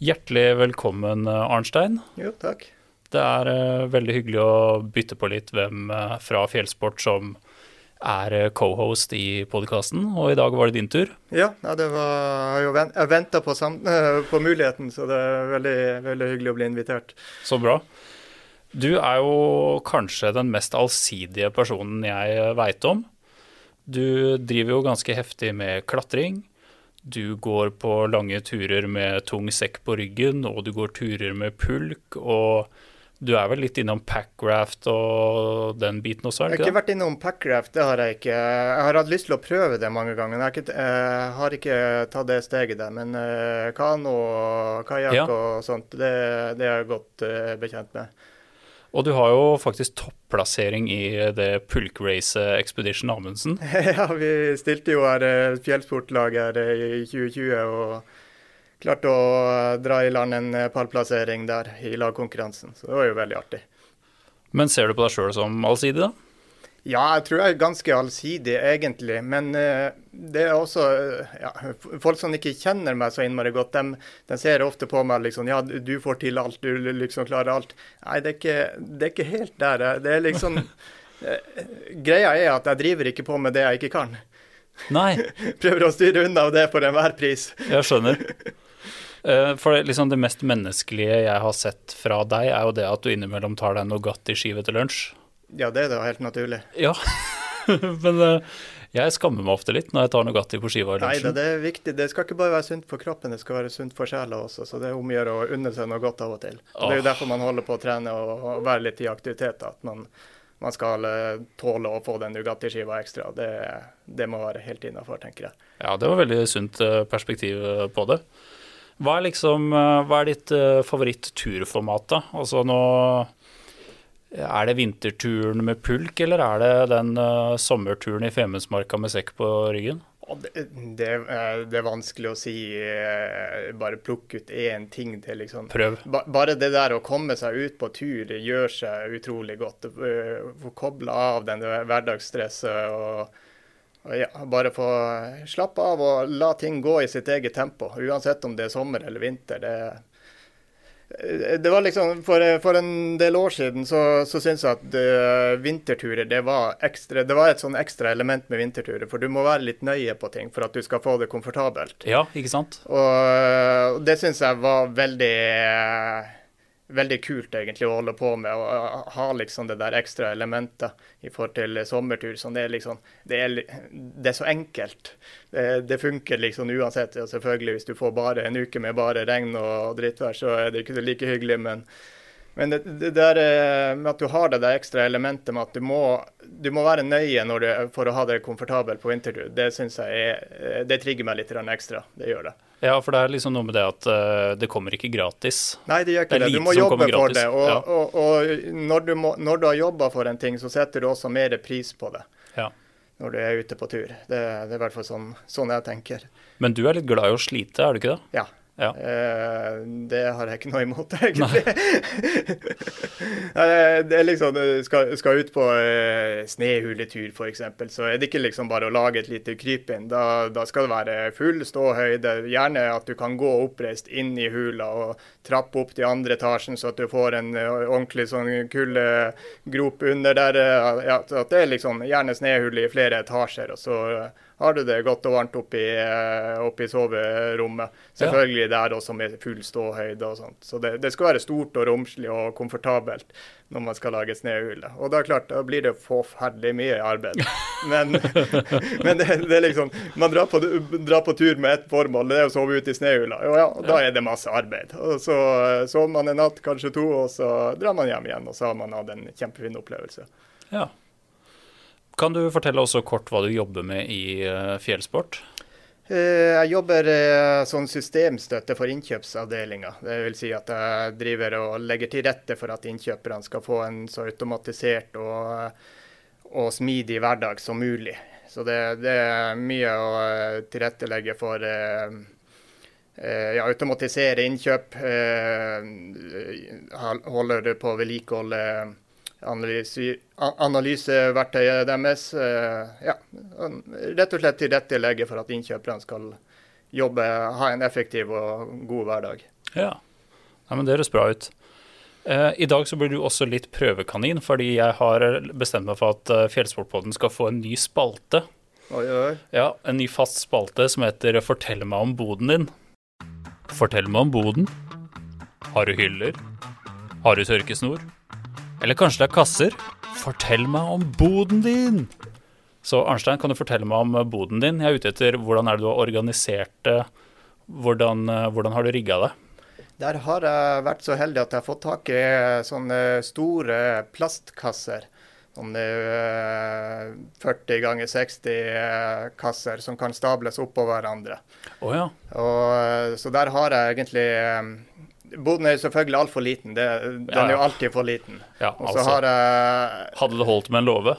Hjertelig velkommen, Arnstein. Jo, takk. Det er uh, veldig hyggelig å bytte på litt hvem uh, fra fjellsport som er uh, co-host i podkasten, og i dag var det din tur. Ja, ja det var, jeg venta på, på, muligheten, så det er veldig, veldig hyggelig å bli invitert. Så bra. Du er jo kanskje den mest allsidige personen jeg veit om. Du driver jo ganske heftig med klatring. Du går på lange turer med tung sekk på ryggen, og du går turer med pulk. og du er vel litt innom packraft og den biten også? ikke? Jeg har ikke vært innom packraft, det har jeg ikke. Jeg har hatt lyst til å prøve det mange ganger. Jeg har ikke, jeg har ikke tatt det steget der. Men uh, kano og kajakk ja. og sånt, det, det, er jeg godt uh, bekjent med. Og du har jo faktisk topplassering i det pulkracet Expedition Amundsen. ja, vi stilte jo her fjellsportlaget her eh, i 2020 og klarte å dra i land en eh, pallplassering der i lagkonkurransen. Så det var jo veldig artig. Men ser du på deg sjøl som allsidig, da? Ja, jeg tror jeg er ganske allsidig, egentlig. Men uh, det er også uh, ja, Folk som ikke kjenner meg så innmari godt, de, de, ser ofte på meg liksom Ja, du får til alt, du liksom klarer alt. Nei, det er ikke, det er ikke helt der. Det er liksom uh, Greia er at jeg driver ikke på med det jeg ikke kan. Nei. Prøver å styre unna det for enhver pris. Jeg skjønner. For liksom det mest menneskelige jeg har sett fra deg, er jo det at du innimellom tar deg Nugatti-skive til lunsj. Ja, det er da helt naturlig. Ja, men uh, jeg skammer meg ofte litt når jeg tar Nugatti på skiva i lunsjen. Nei, det er viktig. Det skal ikke bare være sunt for kroppen, det skal være sunt for sjela også. Så det er om å gjøre å unne seg noe godt av og til. Og Det er jo derfor man holder på å trene og, være litt i aktivitet. At man, man skal uh, tåle å få den Nugatti-skiva ekstra. Det, det, må være helt innafor, tenker jeg. Ja, det var veldig sunt uh, perspektiv på det. Hva er, liksom, hva er ditt favoritt-turformat, da? Altså nå er det vinterturen med pulk, eller er det den uh, sommerturen i Femundsmarka med sekk på ryggen? Det, det, det, er vanskelig å si. Eh, bare plukke ut én ting til, liksom. Prøv. Ba, bare det der å komme seg ut på tur gjør seg utrolig godt. Eh, få koble av den hverdagsstresset og, og ja, bare få slappe av og la ting gå i sitt eget tempo. Uansett om det er sommer eller vinter. det er det var liksom, For, for en del år siden så, så syns jeg at uh, vinterturer det var, ekstra, det var et sånn ekstra element med vinterturer. For du må være litt nøye på ting for at du skal få det komfortabelt. Ja, ikke sant? Og, og det syns jeg var veldig uh, veldig kult egentlig å holde på med. Å ha liksom det der ekstra elementet i forhold til sommertur. Sånn det, er liksom, det, er, det er så enkelt. Det, det, funker liksom uansett. Ja, selvfølgelig, hvis du får bare en uke med bare regn og drittvær, så er det ikke like hyggelig. men men det, det, der eh, med at du har det der ekstra elementet med at du må, du må være nøye du, for å ha det komfortabelt på vintertur, det synes jeg er, eh, det trigger meg litt ekstra. Det gjør det. Ja, for det er liksom noe med det at uh, det kommer ikke gratis. Nei, det gjør ikke det. det. Du må jobbe for det. Og, ja. og, og når, du må, når, du har jobba for en ting, så setter du også mer pris på det. Ja. Når du er ute på tur. Det, det er i hvert fall sånn, sånn jeg tenker. Men du er litt glad i å slite, er du ikke det? Ja, ja. Uh, det har jeg ikke noe imot, egentlig. det er liksom Skal, skal ut på uh, snehuletur, f.eks., så er det ikke liksom bare å lage et lite krypinn. Da, da, skal det være full ståhøyde. Gjerne at du kan gå oppreist inn i hula og trappe opp til andre etasjen, så at du får en uh, ordentlig sånn kuldegrop under der. ja, at det er liksom gjerne snehull i flere etasjer. og så har du det godt og varmt oppi, eh, oppi soverommet. Selvfølgelig ja. der også med full ståhøyde og sånt. Så det, det, skal være stort og romslig og komfortabelt når man skal lage snøhule. Og da klart, da blir det forferdelig mye arbeid. Men, men det, det, er liksom Man drar på, drar på, tur med ett formål, det er å sove ute i snøhula. Og ja, da er det masse arbeid. Og så sover man en natt, kanskje to, og så drar man hjem igjen, og så har man hatt en kjempefin opplevelse. Ja. Kan du fortelle også kort hva du jobber med i uh, fjellsport? Eh, jeg jobber uh, som systemstøtte for innkjøpsavdelinga. Vil si at jeg driver og legger til rette for at innkjøperne skal få en så automatisert og, og smidig hverdag som mulig. Så det, det er mye å tilrettelegge for ja, automatisere innkjøp. holder på å vedlikeholde analyseverktøyet deres. Eh, ja, rett og slett tilrettelegge for at innkjøperne skal jobbe, ha en effektiv og god hverdag. Ja. Nei, men det høres bra ut. Eh, I dag så blir du også litt prøvekanin, fordi jeg har bestemt meg for at eh, Fjellsportpodden skal få en ny spalte. Oi, oi. Ja, En ny fast spalte som heter Fortell meg om boden din. Fortell meg om boden. Har du hyller? Har du tørkesnor? Eller kanskje det er kasser? Fortell meg om boden din! Så Arnstein, kan du fortelle meg om boden din? Jeg er ute etter hvordan er det du har organisert det? Hvordan, eh, hvordan har du rigga det? Der har jeg vært så heldig at jeg har fått tak i sånne store plastkasser. Sånne eh, 40 ganger 60 eh, kasser som kan stables oppå hverandre. Oh, ja. Og, eh, så der har jeg egentlig eh, Boden er selvfølgelig altfor liten. Det, den Ja, er jo alltid for liten. ja altså, har uh, hadde det holdt med en låve?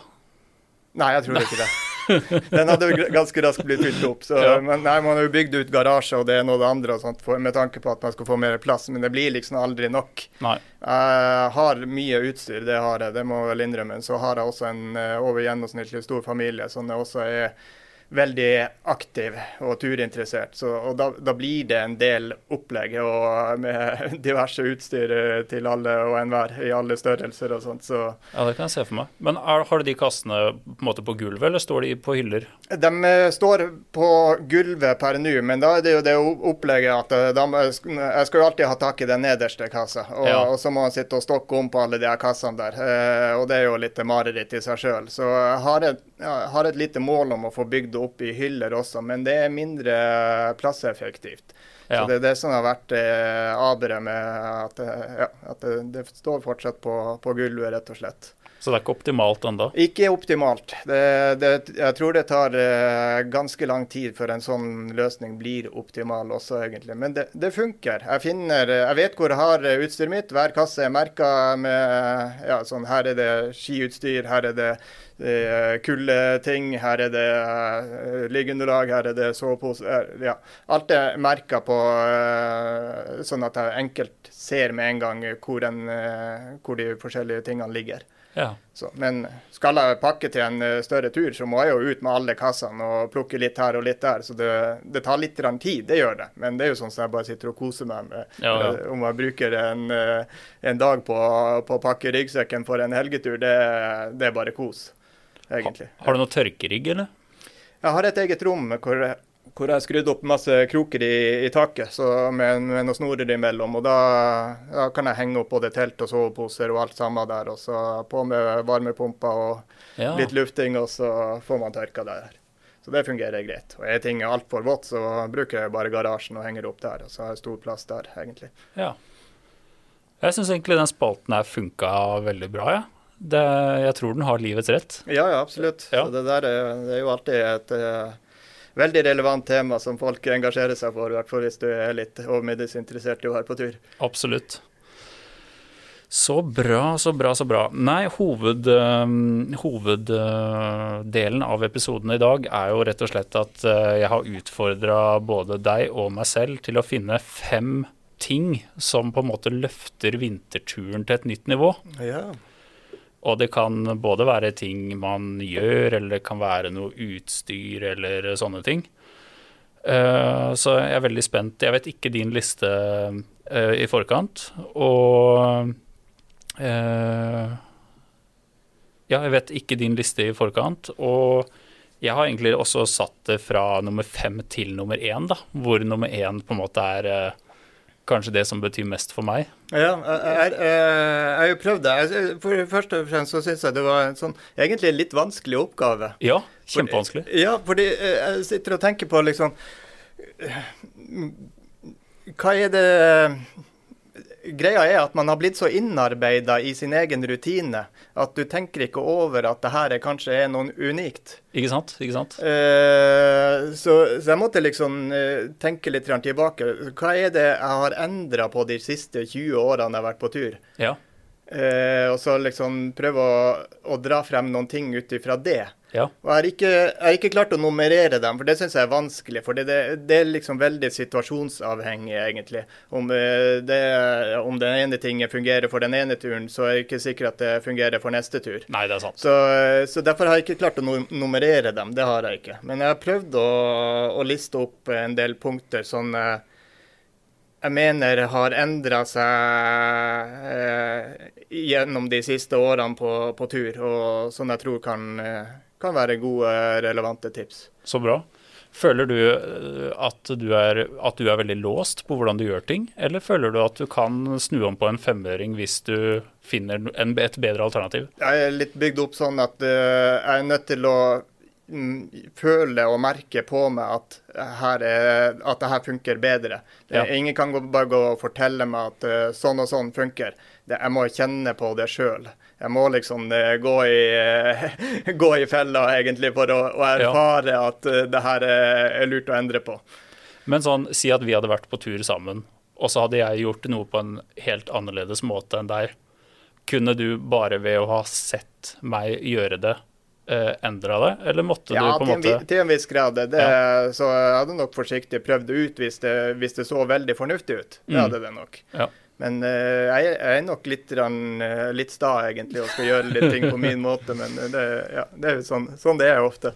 Nei, jeg tror ikke det. Den hadde ganske raskt blitt fylt opp. Så, Ja. men nei, Man har jo bygd ut garasje og det ene og det andre og sånt, for, med tanke på at man skal få mer plass, men det blir liksom aldri nok. Nei. Jeg har mye utstyr, det har jeg, det må jeg vel innrømme. Så har jeg også en eh, over gjennomsnittlig stor familie som det også er veldig aktiv og turinteressert. Så, og da, da blir det en del opplegg og med diverse utstyr eh, til alle og enhver i alle størrelser og sånt. Så Ja, det kan jeg se for meg. Men er, har du de kassene på, en måte på gulvet, eller står de på hyller? De eh, står på gulvet per nå, men da er det jo det opplegget at de, jeg skal jo alltid ha tak i den nederste kassa. Og, Ja. og så må man sitte og stokke om på alle de her kassene der. Eh, og det er jo litt mareritt i seg sjøl. Så jeg har et, jeg har et lite mål om å få bygd opp i hyller også, men det er mindre plasseffektivt. Ja. Så det er det som har vært eh, aberet med at, eh, ja, at det, det står fortsatt på, på gulvet, rett og slett. Så det er ikke optimalt ennå? Ikke optimalt. Det, det, jeg tror det tar eh, ganske lang tid før en sånn løsning blir optimal også, egentlig. Men det, det funker. Jeg finner, jeg vet hvor jeg har eh, utstyret mitt. Hver kasse er merka med ja, sånn Her er det skiutstyr, her er det eh, kuldeting, her er det eh, liggeunderlag, her er det sovepose. eh, Ja. Alt er merka på eh, sånn at jeg enkelt ser med en gang hvor, en, eh, hvor de forskjellige tingene ligger. Ja. Så, men skal jeg pakke til en eh, større tur, så må jeg jo ut med alle kassene og plukke litt her og litt der. Så det, det tar litt tid, det gjør det. Men det er jo sånn som jeg bare sitter og koser meg med. Ja, ja. Eh, Om jeg bruker en, eh, en dag på, på å pakke ryggsekken for en helgetur, det, det er bare kos, egentlig. Har du noe tørkerygg, eller? Jeg har et eget rom hvor, hvor jeg har skrudd opp masse kroker i, i taket så med, med noen snorer imellom. og da, da kan jeg henge opp både telt og soveposer og alt sammen der. Og så på med varmepumpa og Ja. litt lufting, og så får man tørka det der. Så det fungerer greit. Og er ting altfor vått, så bruker jeg bare garasjen og henger opp der. Og så har jeg stor plass der, egentlig. ja. Jeg syns egentlig den spalten her funka veldig bra, jeg. Det, jeg tror den har livets rett. Ja, ja, absolutt. Ja. Så det der er, det er jo alltid et eh, veldig relevant tema som folk engasjerer seg for, i hvert fall hvis du er litt overmiddels interessert i å være på tur. Absolutt. Så bra, så bra, så bra. Nei, hoved, øhm, hoveddelen av episoden i dag er jo rett og slett at øh, jeg har utfordra både deg og meg selv til å finne fem ting som på en måte løfter vinterturen til et nytt nivå. Ja. Og det kan både være ting man gjør, eller det kan være noe utstyr eller sånne ting. Eh, så jeg er veldig spent. Jeg vet ikke din liste eh, i forkant. Og eh, Ja, jeg vet ikke din liste i forkant. Og jeg har egentlig også satt det fra nummer fem til nummer én, da. Hvor nummer én på en måte er kanskje det som betyr mest for meg. Ja, jeg, har jo prøvd det. For Først og fremst så syns jeg det var en sånn egentlig en litt vanskelig oppgave. Ja, kjempevanskelig. Ja, fordi eh, jeg sitter og tenker på liksom eh, Hva er det Greia er at man har blitt så innarbeida i sin egen rutine at du tenker ikke over at det her er kanskje er noe unikt. Ikke sant? Ikke sant? Uh, så, så jeg måtte liksom uh, tenke litt tilbake. Hva er det jeg har endra på de siste 20 årene jeg har vært på tur? Ja. Uh, og så liksom prøve å, å dra frem noen ting ut ifra det. Ja. Og jeg har ikke, jeg har ikke klart å nummerere dem, for det syns jeg er vanskelig. For det, det, er liksom veldig situasjonsavhengig, egentlig. Om, eh, det, om den ene tingen fungerer for den ene turen, så er det ikke sikkert at det fungerer for neste tur. Nei, det er sant. Så, så derfor har jeg ikke klart å nummerere dem. Det har jeg ikke. Men jeg har prøvd å, å liste opp en del punkter sånn jeg mener har endra seg eh, gjennom de siste årene på, på, tur, og som jeg tror kan, eh, kan være gode, relevante tips. Så bra. Føler du eh, at du, er, at du, er, veldig låst på hvordan du gjør ting, eller føler du at du kan snu om på en femøring hvis du finner en, et bedre alternativ? Jeg er litt bygd opp sånn at uh, jeg er nødt til å Mm, føle og merke på meg at, her er, at det her funker bedre. Ja. Ingen kan bare gå og fortelle meg at uh, sånn og sånn funker. Jeg må kjenne på det sjøl. Jeg må liksom uh, gå, i, uh, gå, i, fella egentlig for å, å erfare ja. at det her er, er, lurt å endre på. Men sånn, si at vi hadde vært på tur sammen, og så hadde jeg gjort noe på en helt annerledes måte enn deg. Kunne du bare ved å ha sett meg gjøre det, eh, endra det, eller måtte ja, du på en måte Ja, til en viss grad. Det, ja. Så jeg hadde nok forsiktig prøvd det ut hvis det, hvis det så veldig fornuftig ut. Det mm. hadde det nok. Ja. Men uh, jeg, er nok litt, rann, uh, litt sta, egentlig, og skal gjøre litt ting på min måte. Men det, ja, det er sånn, sånn, det er ofte.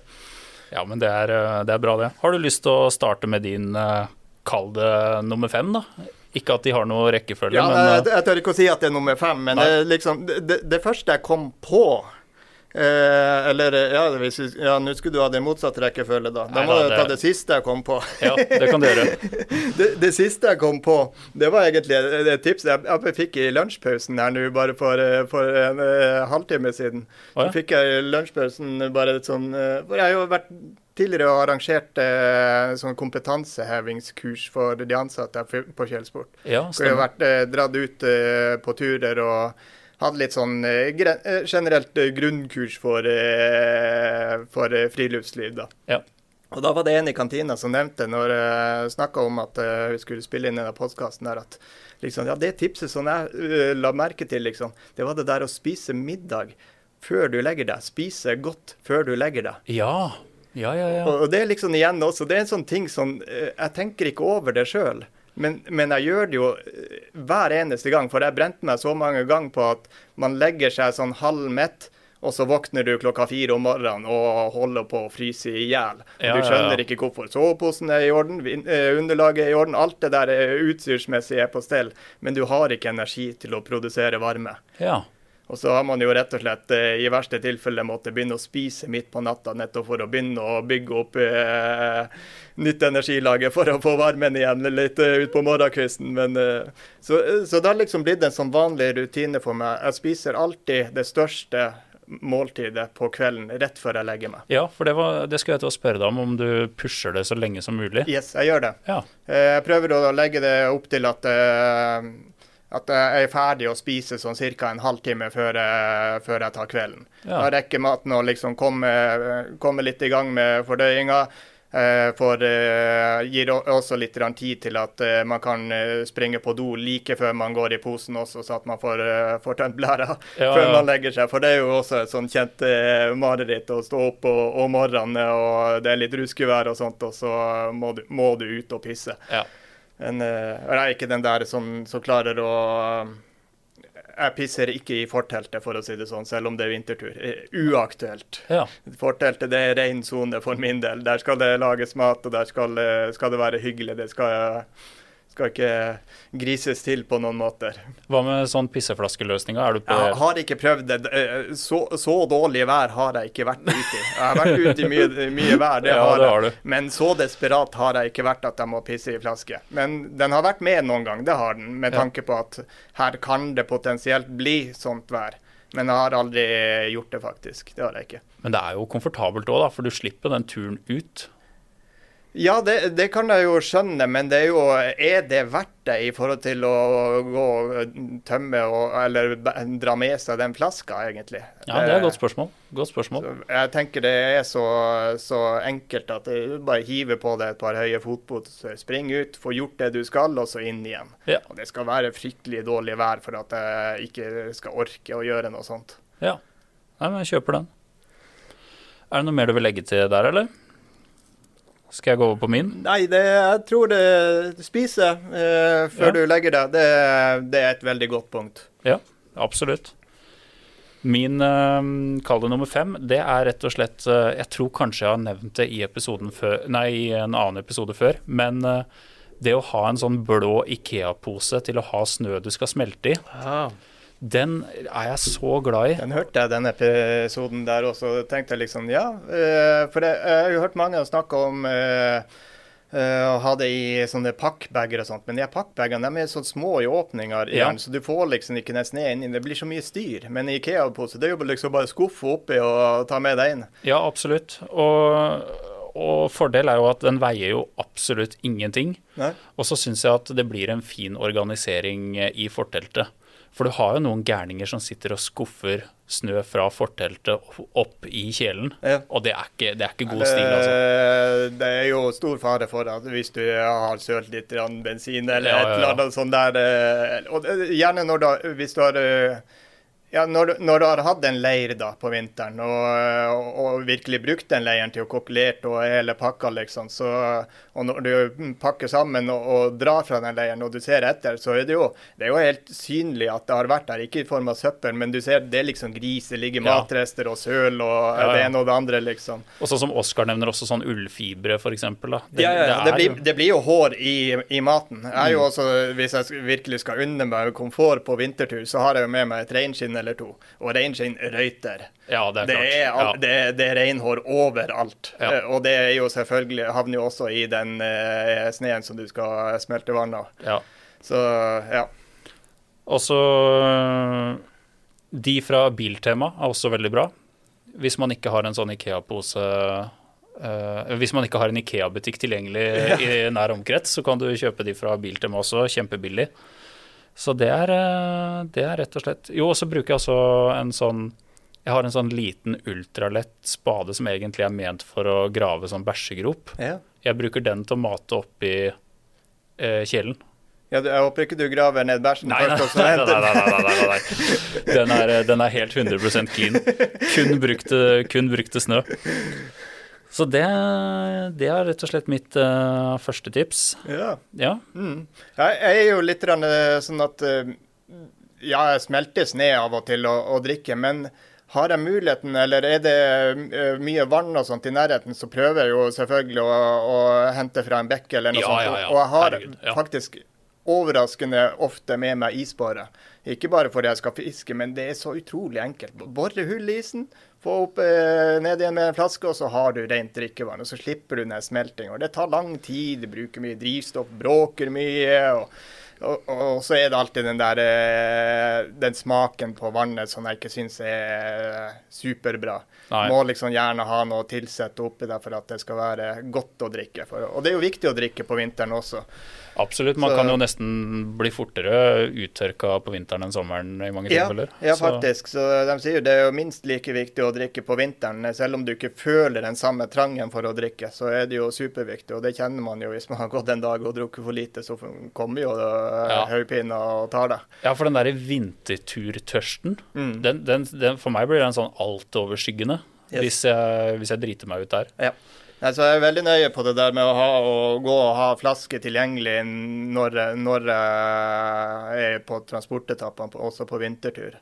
Ja, men det er, eh, det er, bra, det. Har du lyst til å starte med din, kall det nummer fem, da? Ikke at de har noe rekkefølge, ja, men jeg, jeg tør ikke å si at det er nummer fem, men det, liksom, det, det, første jeg kom på Eh, eller ja, hvis, ja nå skulle du ha det motsatte rekkefølge, da. Da må du ta det siste jeg kom på. ja, det kan du gjøre. det, det, siste jeg kom på, det var egentlig et tips jeg, jeg fikk i lunsjpausen her nå, bare for, eh, for en uh, halvtime siden. Så fikk jeg i lunsjpausen bare et sånn uh, jeg har jo vært tidligere arrangert eh, sånn kompetansehevingskurs for de ansatte på Kjellsport. Ja, hvor jeg har vært eh, dratt ut eh, på turer og hadde litt sånn eh, eh, generelt eh, grunnkurs for, for friluftsliv. da. Ja. Og Da var det en i kantina som nevnte, når jeg snakka om at vi skulle spille inn denne podkasten, at liksom, ja, det tipset som jeg la merke til, liksom, det var det der å spise middag før du legger deg. Spise godt før du legger deg. Ja, ja, ja. ja. Og, det er liksom igjen også, det er en sånn ting som Jeg tenker ikke over det sjøl. Men, men, jeg gjør det jo eh, hver eneste gang, for jeg brente meg så mange ganger på at man legger seg sånn halv mett, og så våkner du klokka fire om morgenen og holder på å fryse i hjel. Ja, du skjønner ja, ja. ikke hvorfor. Soveposen er i orden, eh, underlaget er i orden, alt det der utstyrsmessig er på stell, men du har ikke energi til å produsere varme. Ja. Og så har man jo rett og slett eh, i verste tilfelle måttet begynne å spise midt på natta nettopp for å begynne å bygge opp eh, nytt energilager for å få varmen igjen litt eh, ut på morgenkvisten. Men, eh, så, så, det har liksom blitt en sånn vanlig rutine for meg. Jeg spiser alltid det største måltidet på kvelden rett før jeg legger meg. Ja, for det, var, det skulle jeg til å spørre deg om, om du pusher det så lenge som mulig. Yes, jeg gjør det. Ja. Eh, jeg prøver å legge det opp til at eh, at jeg er ferdig å spise sånn ca. en halvtime før jeg, før jeg tar kvelden. Ja. Da rekker maten å liksom komme, komme, litt i gang med fordøyinga. Eh, for eh, gir også litt tid til at eh, man kan eh, springe på do like før man går i posen også, så at man får, eh, får tømt blæra ja, før ja. man legger seg. For det er jo også et sånn kjent eh, mareritt å stå opp om morgenen og det er litt ruskevær og sånt, og så må du, må du ut og pisse. Ja. En, jeg er ikke den der som, som klarer å Jeg pisser ikke i forteltet, for å si det sånn, selv om det er vintertur. Eh, uaktuelt. Ja. Forteltet det er ren sone for min del. Der skal det lages mat, og der skal, eh, skal det være hyggelig. Det skal skal ikke grises til på noen måter. Hva med sånn pisseflaskeløsninger? Er du på Jeg har ikke prøvd det. Eh, så, så, dårlig vær har jeg ikke vært ute i. Jeg har vært ute i mye, mye vær, det, ja, har det har jeg. Men så desperat har jeg ikke vært at jeg må pisse i flaske. Men den har vært med noen gang, det har den. Med tanke på at her kan det potensielt bli sånt vær. Men jeg har aldri gjort det, faktisk. Det har jeg ikke. Men det er jo komfortabelt òg, for du slipper den turen ut. Ja, det, det, kan jeg jo skjønne, men det er jo Er det verdt det i forhold til å gå og tømme og, eller dra med seg den flaska, egentlig? Ja, det er et godt spørsmål. Godt spørsmål. jeg tenker det er så, så enkelt at du bare hiver på deg et par høye fotbukser, spring ut, få gjort det du skal, og så inn igjen. Ja. Og det skal være fryktelig dårlig vær for at jeg ikke skal orke å gjøre noe sånt. Ja, Nei, men jeg kjøper den. Er det noe mer du vil legge til der, eller? Skal jeg gå over på min? Nei, det, jeg tror det spise eh, før ja. du legger deg, det, det, er et veldig godt punkt. Ja, absolutt. Min eh, kall det nummer fem, det er rett og slett eh, Jeg tror kanskje jeg har nevnt det i, før, nei, i en annen episode før, men eh, Det å ha en sånn blå Ikea-pose til å ha snø du skal smelte i, Ja. Den er jeg så glad i. Den hørte jeg den episoden der også. tenkte jeg liksom, ja. eh, For det, jeg har jo hørt mange snakke om eh, eh, å ha det i sånne pakkbager og sånt. Men de pakkbagene er så små i åpninger, Ja. så du får liksom ikke nesten inn. Det blir så mye styr. Men i Ikea-pose det er jo liksom bare skuffe oppi og ta med deg inn. Ja, absolutt. Og, og fordel er jo at den veier jo absolutt ingenting. Nei? Og så syns jeg at det blir en fin organisering i forteltet. For du har jo noen gærninger som sitter og skuffer snø fra forteltet opp i kjelen. Ja. Og det er ikke, det er ikke god stil, altså. Det, er jo stor fare for at hvis du har sølt litt bensin eller Ja, ja, et eller annet sånt der eh, Og gjerne når da, hvis du har eh, ja, når, du- når du har hatt en leir da på vinteren og, og, og virkelig brukt den leiren til å kokkelere og hele pakka, liksom, så, og når du pakker sammen og, og drar fra den leiren og du ser etter, så er det jo, det er jo helt synlig at det har vært der. Ikke i form av søppel, men du ser det er liksom gris, det ligger Ja. matrester og søl og Ja, ja. det ene og det andre, liksom. Og sånn som Oskar nevner også sånn ullfibre, f.eks. Det, ja, ja. Det, det, blir, det blir jo hår i, i maten. Jeg er jo Mm. også, Hvis jeg virkelig skal unne meg komfort på vintertur, så har jeg jo med meg et reinskinn eller to. Og reinskinn røyter. Ja, det er Det klart. er, ja. det, det er reinhår overalt. Ja. Eh, Og det er jo selvfølgelig havner jo også i den eh, sneen som du skal smelte vann av. ja. Så ja. Og så øh, De fra Biltema er også veldig bra. Hvis man ikke har en sånn Ikea-pose Uh, Hvis man ikke har en Ikea-butikk tilgjengelig i nær omkrets, så kan du kjøpe de fra Biltema også, kjempebillig. Så det er, øh, det er rett og slett Jo, og så bruker jeg også en sånn Jeg har en sånn liten ultralett spade som egentlig er ment for å grave sånn bæsjegrop. ja. Jeg bruker den til å mate oppi eh, kjelen. Ja, jeg håper ikke du graver ned bæsjen Nei, først, nei, nei, nei, nei, nei, nei. Den, er, den er helt 100% clean. Kun brukte, kun brukte snø. Så det, det er rett og slett mitt uh, første tips. Ja. Ja, Mm. Jeg, jeg er jo litt eh, sånn at eh, Ja, jeg smelter sne av og til å, drikke, men har jeg muligheten, eller er det mye vann og sånt i nærheten, så prøver jeg jo selvfølgelig å, å hente fra en bekk eller noe Ja, sånt. ja. Og jeg har Herregud, faktisk overraskende ofte med meg isbåre. Ikke bare fordi jeg skal fiske, men det er så utrolig enkelt. Bore hull i isen, få opp eh, ned igjen med en flaske, og så har du rent drikkevann. Og så slipper du ned smeltinga. Det tar lang tid, du bruker mye drivstoff, bråker mye. og og, og så er det alltid den der eh, den smaken på vannet som jeg ikke syns er superbra. Nei. Må liksom gjerne ha noe tilsett oppi der for at det skal være godt å drikke. For, og det er jo viktig å drikke på vinteren også. Absolutt. Man Så- kan jo nesten bli fortere uttørka på vinteren enn sommeren i mange tilfeller. ja, Så- faktisk. Så de sier det er jo minst like viktig å drikke på vinteren. Selv om du ikke føler den samme trangen for å drikke, så er det jo superviktig. Og det kjenner man jo hvis man har gått en dag og drukket for lite, så kommer jo uh, Ja. hodepina og tar det. Ja, for den derre vinterturtørsten, Mm. den, den, den, for meg blir den sånn altoverskyggende Yes. hvis, jeg, hvis jeg driter meg ut der. Ja. Nei, så jeg er veldig nøye på det der med å, ha, å gå og ha flaske tilgjengelig når, når jeg er på transportetappene, også på vintertur.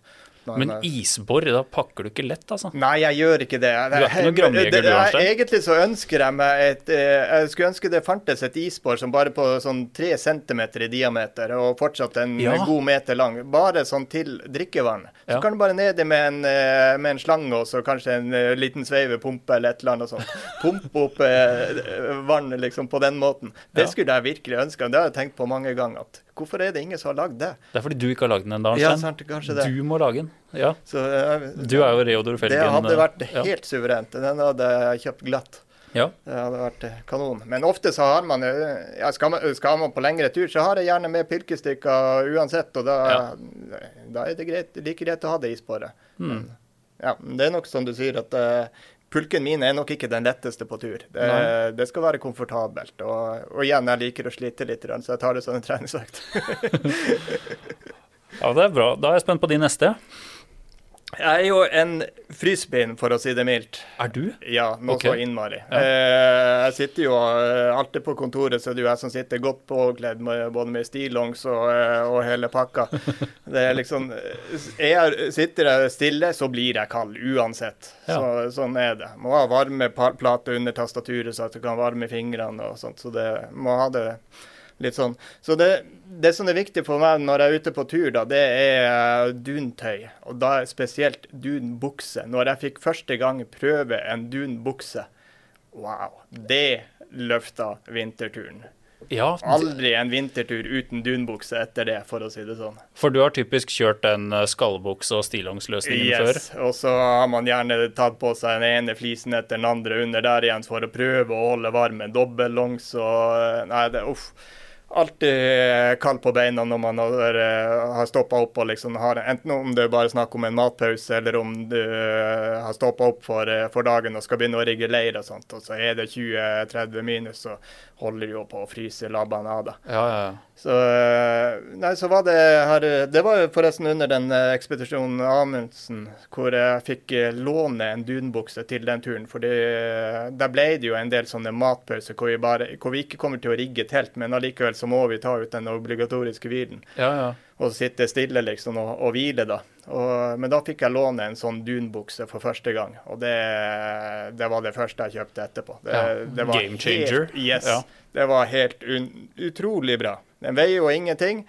Når Men jeg- isbor, da pakker du ikke lett, altså. Nei, jeg gjør ikke det. Du er ikke noen gramjeger, du, Arnstein? Egentlig så ønsker jeg meg et eh, Jeg skulle ønske det fantes et isbor som bare på sånn tre centimeter i diameter, og fortsatt en Ja. god meter lang. Bare sånn til drikkevann. Så Ja. kan du bare nedi med en, eh, med en slange og så kanskje en eh, liten sveivepumpe eller et eller annet sånt. Pumpe opp vann liksom på den måten. Det skulle jeg virkelig ønske. Det har jeg tenkt på mange ganger. At hvorfor er det ingen som har lagd det? Det er fordi du ikke har lagd den ennå, Ja, Arnstein. Du må lage den. Ja. Så, uh, Du er jo Reodor Felgen. det hadde vært ja. helt suverent. Den hadde jeg kjøpt glatt. Ja. Det hadde vært eh, kanon. Men ofte så har man eh, ja, skal, man, skal man på lengre tur, så har jeg gjerne med pilkestykker uansett. Og da, da er det greit, like greit å ha det isbåret. Mm. Ja, det er nok som du sier, at eh, pulken min er nok ikke den letteste på tur. Det, det skal være komfortabelt. Og, og igjen, jeg liker å slite litt, så jeg tar det som en treningsøkt. ja, det er bra. Da er jeg spent på din neste. Jeg er jo en fryspinn, for å si det mildt. Er du? Ja, noe okay. så innmari. Ja. Eh, jeg sitter jo eh, alltid på kontoret, så det er jo jeg som sitter godt påkledd med, både med stillongs og, eh, og hele pakka. Det er liksom jeg, Sitter jeg stille, så blir jeg kald uansett. Ja. Så, sånn er det. Må ha varme plater plate under tastaturet, så at du kan varme fingrene og sånt. Så det må ha det Litt sånn. Så det, det som er viktig for meg når jeg er ute på tur, da, det er eh, duntøy. Og da spesielt dunbukse. Når jeg fikk første gang prøve en dunbukse, wow, det løfta vinterturen. Ja, Aldri en vintertur uten dunbukse etter det, for å si det sånn. for du har typisk kjørt den eh, skallbukse- og stillongsløsningen før. Yes, Og så har man gjerne tatt på seg den ene flisen etter den andre under der igjen for å prøve å holde varmen. Dobbellongs og Nei, det uff. Alltid kald på beina når man har, eh, har stoppa opp og liksom har Enten om det er bare snakk om en matpause, eller om du eh, har stoppa opp for, eh, for dagen og skal begynne å rigge leir og sånt, og så er det 20-30 minus, så holder jo på å fryse labbene av deg. Ja, ja, ja. Så, eh, nei, så var det her Det var jo forresten under den eh, ekspedisjonen Amundsen hvor jeg fikk eh, låne en dunbukse til den turen. For der ble det jo en del sånne matpauser hvor hvor vi ikke kommer til å rigge telt, men allikevel så må vi ta ut den obligatoriske hvilen. ja, ja. Og sitte stille liksom og, og hvile, da. Og, men da fikk jeg låne en sånn dunbukse for første gang. Og det, det var det første jeg kjøpte etterpå. Det, Ja, det var game changer. Helt, yes. Ja. Det var helt un utrolig bra. Den veier jo ingenting.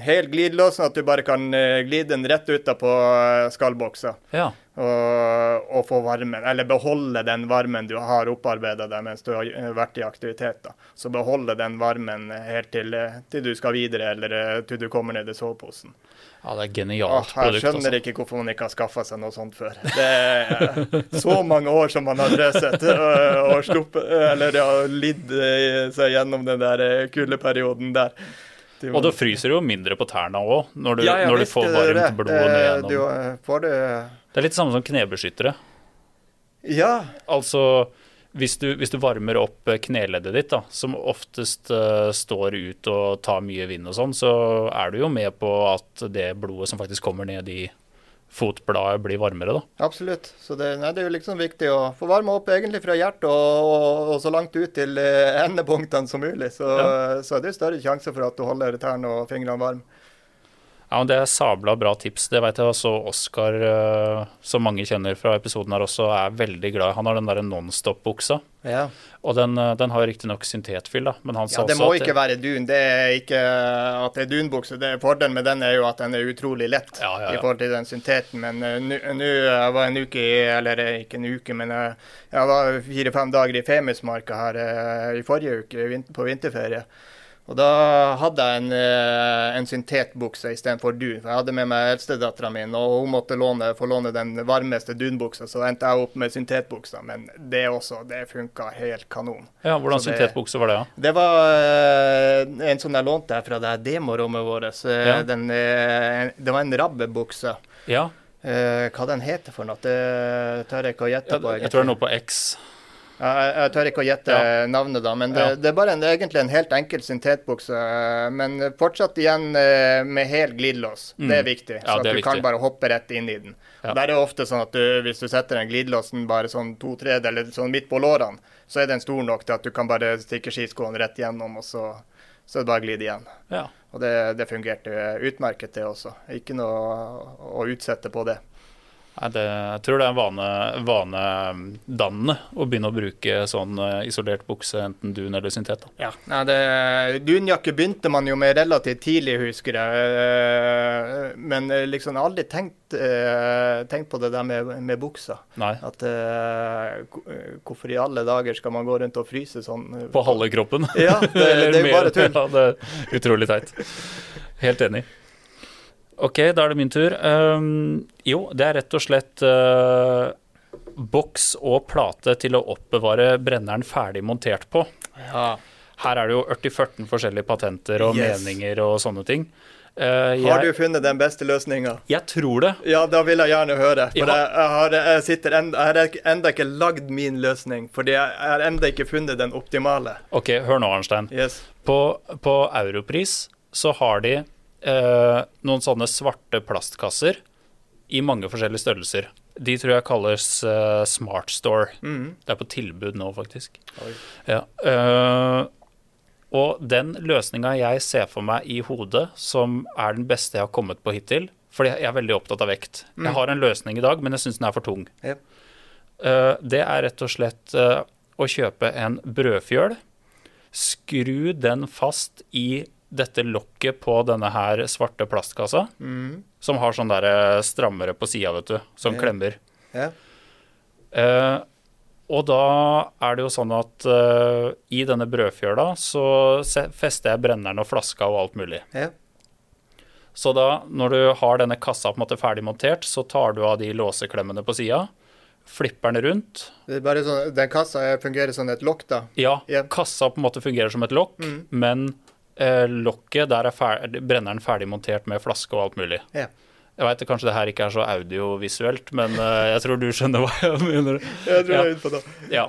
Helt glidelås, sånn at du bare kan eh, glide den rett ut på eh, skallboksa. ja. Og, og få varmen, eller beholde den varmen du har opparbeida deg mens du har eh, vært i aktivitet. da. Så beholde den varmen helt til, til du skal videre, eller til du kommer ned i soveposen. Ja, det er genialt jeg skjønner Altså. ikke hvorfor man ikke har skaffa seg noe sånt før. Det er så mange år som man har drøset og, og sluppet, eller ja, lidd seg gjennom den der kuldeperioden der. Og det fryser jo mindre på tærne òg, når du, Ja, når du får varmt blod ned Eh, gjennom. Du får det Det er litt samme som knebeskyttere. Ja, Altså, hvis du, hvis du varmer opp eh, kneleddet ditt, da, som oftest uh, står ut og tar mye vind og sånn, så er du jo med på at det blodet som faktisk kommer ned i fotbladet, blir varmere, da. absolutt. Så det, nei, det er jo liksom viktig å få varme opp egentlig fra hjertet og, og, og så langt ut til øh, endepunktene som mulig. Så, så er det større sjanse for at du holder tærne og fingrene varme. Ja, men Det er sabla bra tips. Det vet jeg også Oskar, eh, som mange kjenner fra episoden her også, er veldig glad i. Han har den derre Nonstop-buksa. Ja. Og den, eh, den har riktignok syntetfyll, da, men han sa Ja, Det også må at ikke være dun. Det er ikke at det er dunbukse. Det er Fordelen med den er jo at den er utrolig lett Ja, ja, i forhold til den synteten. Men eh, nå var jeg var en uke i Eller ikke en uke, men jeg var fire-fem dager i Femundsmarka her i forrige uke på vinterferie. Og da hadde jeg en, eh, en syntetbukse istedenfor dun. For jeg hadde med meg eldstedattera mi, og hun måtte låne, få låne den varmeste dunbuksa. Så endte jeg opp med syntetbuksa. Men det også, det funka helt kanon. Ja, Hvordan Så det- syntetbukse var det, da? Det var eh, en som jeg lånte her fra det demorommet vårt. Eh, Ja. Den, det var en rabbebukse. Ja, hva den heter for noe, det tør jeg ikke å gjette jeg, på. jeg tror det er noe på X. Jeg, jeg tør ikke å gjette Ja. navnet, da, men det, Ja. det er bare en, egentlig en helt enkel syntetbukse. Men fortsatt igjen eh, med hel glidelås. Det er viktig. Mm. Ja, så at du viktig. kan bare hoppe rett inn i den. Ja. Der er det ofte sånn at du, hvis du setter den glidelåsen bare sånn to tredjedeler sånn midt på lårene, så er den stor nok til at du kan bare stikke skiskoene rett gjennom, og så, så er det bare å glide igjen. Og det, det fungerte utmerket, det også. Ikke noe å utsette på det. Det, jeg tror det er vane, vanedannende å begynne å bruke sånn eh, isolert bukse, enten dun eller syntet. Da. Ja. Det, dunjakke begynte man jo med relativt tidlig, husker jeg. Eh, Men eh, liksom aldri tenkt, tenkt på det der med, med buksa. Nei. At Hvorfor i alle dager skal man gå rundt og fryse sånn? På halve kroppen. Ja, det, det er jo bare tull. Ja, det er utrolig teit. Helt enig. OK, da er det min tur. Um, jo, det er rett og slett uh, boks og plate til å oppbevare brenneren ferdig montert på. Ja. Her er det jo 40-14 forskjellige patenter og Yes. meninger og sånne ting. Uh, Har du funnet den beste løsninga? jeg tror det. Ja, da vil jeg gjerne høre. For Ja. jeg, jeg, har, jeg, sitter en, jeg har enda ikke lagd min løsning. Fordi jeg, jeg har enda ikke funnet den optimale. OK, hør nå, Arnstein. Yes. På, på Europris så har de eh, noen sånne svarte plastkasser i mange forskjellige størrelser. De tror jeg kalles eh, Smart Store. Mm. Det er på tilbud nå, faktisk. Ja. eh, og den løsninga jeg ser for meg i hodet, som er den beste jeg har kommet på hittil Fordi jeg er veldig opptatt av vekt. Jeg har en løsning i dag, men jeg syns den er for tung. Yep. Eh, det er rett og slett å kjøpe en brødfjøl skru den fast i dette lokket på denne her svarte plastkassa, Mm. som har sånn der eh, strammere på sida, vet du, som yeah. klemmer. Yeah. Eh, og da er det jo sånn at eh, i denne brødfjøla så fester jeg brenneren og flaska og alt mulig. Yeah. Så da, når du har denne kassa på en måte ferdig montert, så tar du av de låseklemmene på sida, flipper den rundt. Det er bare sånn, den kassa er- fungerer som et lokk, da. Ja, yeah. kassa på en måte fungerer som et lokk, Mm. men eh, lokket, der er ferdig, brenneren ferdig montert med flaske og alt mulig. Ja. Jeg veit kanskje det her ikke er så audiovisuelt, men eh, jeg tror du skjønner hva jeg mener. Jeg tror Ja. jeg er inne på det. Ja.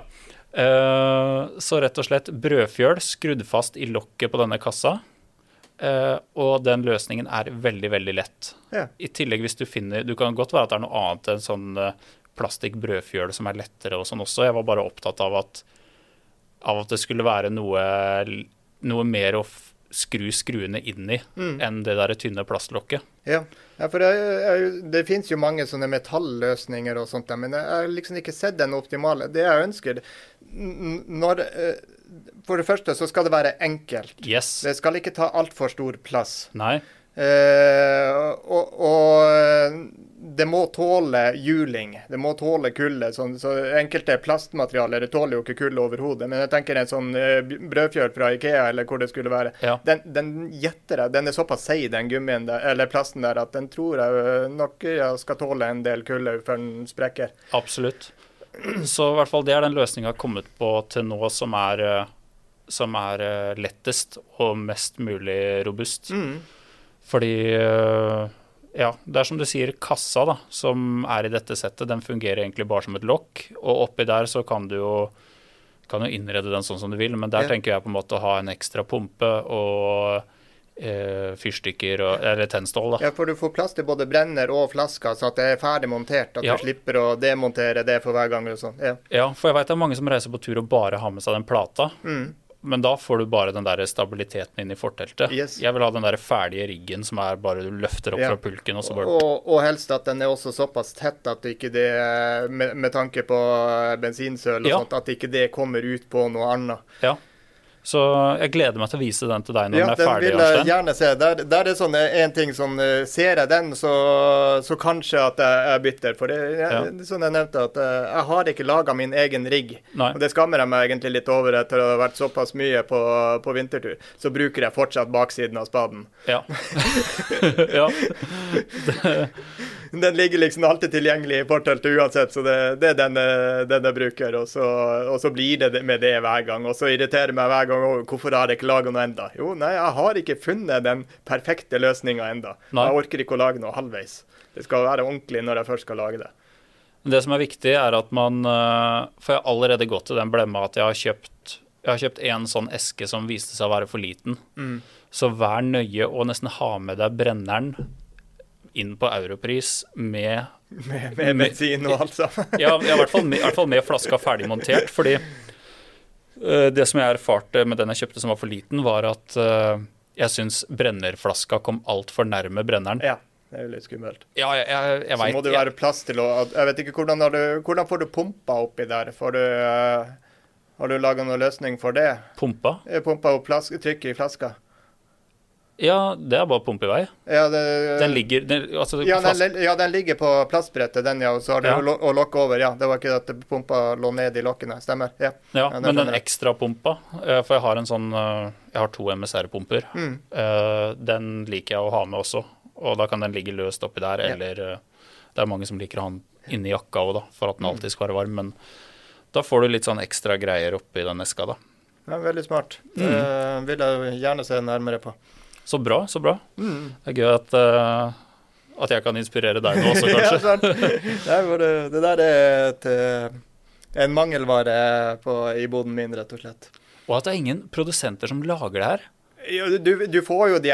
Eh, så rett og slett brødfjøl skrudd fast i lokket på denne kassa. Eh, og den løsningen er veldig, veldig lett. Ja. I tillegg hvis du finner Du kan godt være at det er noe annet enn sånn uh, plastikkbrødfjøl som er lettere og sånn også. Jeg var bare opptatt av at, av at det skulle være noe, noe mer å skru skruene inn i Mm. enn det der tynne plastlokket. Ja, ja for det, er- det finnes jo mange sånne metalløsninger og sånt, men jeg har liksom ikke sett den optimale. Det jeg ønsker når, eh, For det første så skal det være enkelt. Yes. Det skal ikke ta altfor stor plass. Nei. Eh, og, og det må tåle juling. Det må tåle kulde. Sånn, så enkelte plastmaterialer det tåler jo ikke kulde overhodet. Men jeg tenker en sånn eh, brødfjøl fra Ikea eller hvor det skulle være. Ja. Den, den gjetter jeg. Den er såpass seig, den gummien der, eller plasten der, at den tror jeg eh, nok ja, skal tåle en del kulde før den sprekker. Absolutt. Så i hvert fall det er den løsninga kommet på til nå som er, eh, som er eh, lettest og mest mulig robust. Mm. Fordi eh, ja, det er som du sier, kassa da, som er i dette settet, den fungerer egentlig bare som et lokk. Og oppi der så kan du jo kan jo innrede den sånn som du vil, men der Ja. tenker jeg på en måte å ha en ekstra pumpe og eh, fyrstikker og, eller tennstål. da. Ja, for du får plass til både brenner og flasker, så at det er ferdig montert. At Ja. du slipper å demontere det for hver gang. og sånn. Ja. Ja, for jeg veit det er mange som reiser på tur og bare har med seg den plata. Mm. Men da får du bare den der stabiliteten inn i forteltet. Yes. Jeg vil ha den der ferdige riggen som er bare du løfter opp Ja. fra pulken, og så bare Og, og helst at den er også såpass tett at ikke det, med, med tanke på bensinsøl og Ja. sånt, at ikke det kommer ut på noe annet. Ja. Så jeg gleder meg til å vise den til deg når Ja, den er den ferdig. vil jeg gjerne se. Der, der er sånn en ting som eh, Ser jeg den, så, så kanskje at jeg jeg bytter. For det, jeg, Ja. det er sånn jeg nevnte, at eh, jeg har ikke laga min egen rigg. Nei. Og det skammer jeg meg egentlig litt over etter å ha vært såpass mye på, på vintertur. Så bruker jeg fortsatt baksiden av spaden. Ja. ja. Den ligger liksom alltid tilgjengelig i forteltet uansett, så det, det er den, eh, den jeg bruker. Og så, og så blir det med det hver gang. Og så irriterer meg hver gang «Å, hvorfor har jeg ikke laga noe enda? Jo, nei, jeg har ikke funnet den perfekte løsninga enda. Nei. Jeg orker ikke å lage noe halvveis. Det skal være ordentlig når jeg først skal lage det. Det som er viktig, er at man eh, For jeg har allerede gått til den blemma at jeg har kjøpt jeg har kjøpt en sånn eske som viste seg å være for liten. Mm. Så vær nøye og nesten ha med deg brenneren inn på Europris med Med, med bensin og alt sammen. Ja, i, hvert fall med, i hvert fall med flaska ferdig montert. Fordi uh, det som jeg erfarte med den jeg kjøpte som var for liten, var at uh, jeg syns brennerflaska kom altfor nærme brenneren. Ja, det er jo litt skummelt. Ja, jeg, jeg, jeg Så må det være plass til å Jeg vet ikke hvordan, du, hvordan får du pumpa oppi der? Får du uh, Har du laga noen løsning for det? Pumpa? Pumpa opp flas- trykket i flaska? Ja, det er bare å pumpe i vei. Ja, det, Den ligger den, altså, ja, den, ja, den ligger på plastbrettet, den, ja. Og så har du Ja. lo å lokke over. Ja, det var ikke at pumpa lå ned i lokkene. Stemmer. Ja. Ja, Ja, men den ekstrapumpa, ekstra pumpa, eh, for jeg har en sånn eh, Jeg har to MSR-pumper. Mm. Eh, Den liker jeg å ha med også, og da kan den ligge løst oppi der, eller Det er mange som liker å ha den inni jakka òg, da, for at den Mm. alltid skal være varm, men da får du litt sånn ekstra greier oppi den eska, da. ja veldig smart. Mm. Det vil jeg gjerne se nærmere på. Så bra, så bra. Mm. Det er gøy at, uh, at jeg kan inspirere deg nå også, kanskje. ja, det, det der er et, eh, en mangelvare på, i boden min, rett og slett. Og at det er ingen produsenter som lager det her. Du, du får jo de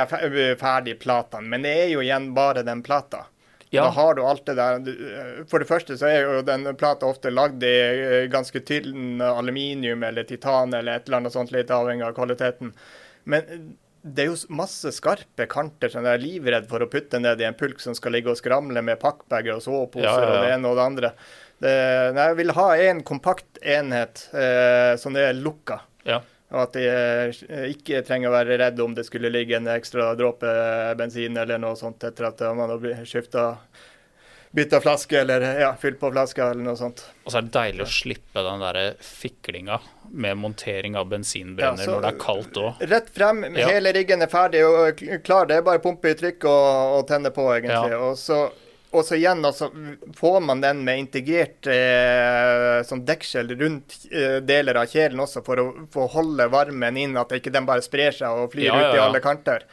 ferdige platene, men det er jo igjen bare den plata. Ja, Da har du alt det der. For det første så er jo den plata ofte lagd i eh, ganske tynn aluminium eller titan eller et eller annet sånt, litt avhengig av kvaliteten. Men eh, det er jo masse skarpe kanter som jeg er livredd for å putte ned i en pulk som skal ligge og skramle med pakkbager og soveposer Ja, ja, ja. og det ene og det andre. Det, nei, jeg vil ha en kompakt enhet eh, som er lukka. ja. Og at de eh, ikke trenger å være redd om det skulle ligge en ekstra dråpe bensin eller noe sånt etter at man har skifta bytta flaske eller ja, fylt på flaska eller noe sånt. Og så er det deilig å slippe den der fiklinga med montering av bensinbrenner ja, når det er kaldt òg. Rett frem, ja. hele riggen er ferdig og klar. Det er bare pumpe i trykk og, og tenne på, egentlig. Og så og så igjen altså, får man den med integrert eh, sånn deksel rundt eh, deler av kjelen også, for å, for å holde varmen inn, at ikke den bare sprer seg og flyr ut i alle kanter.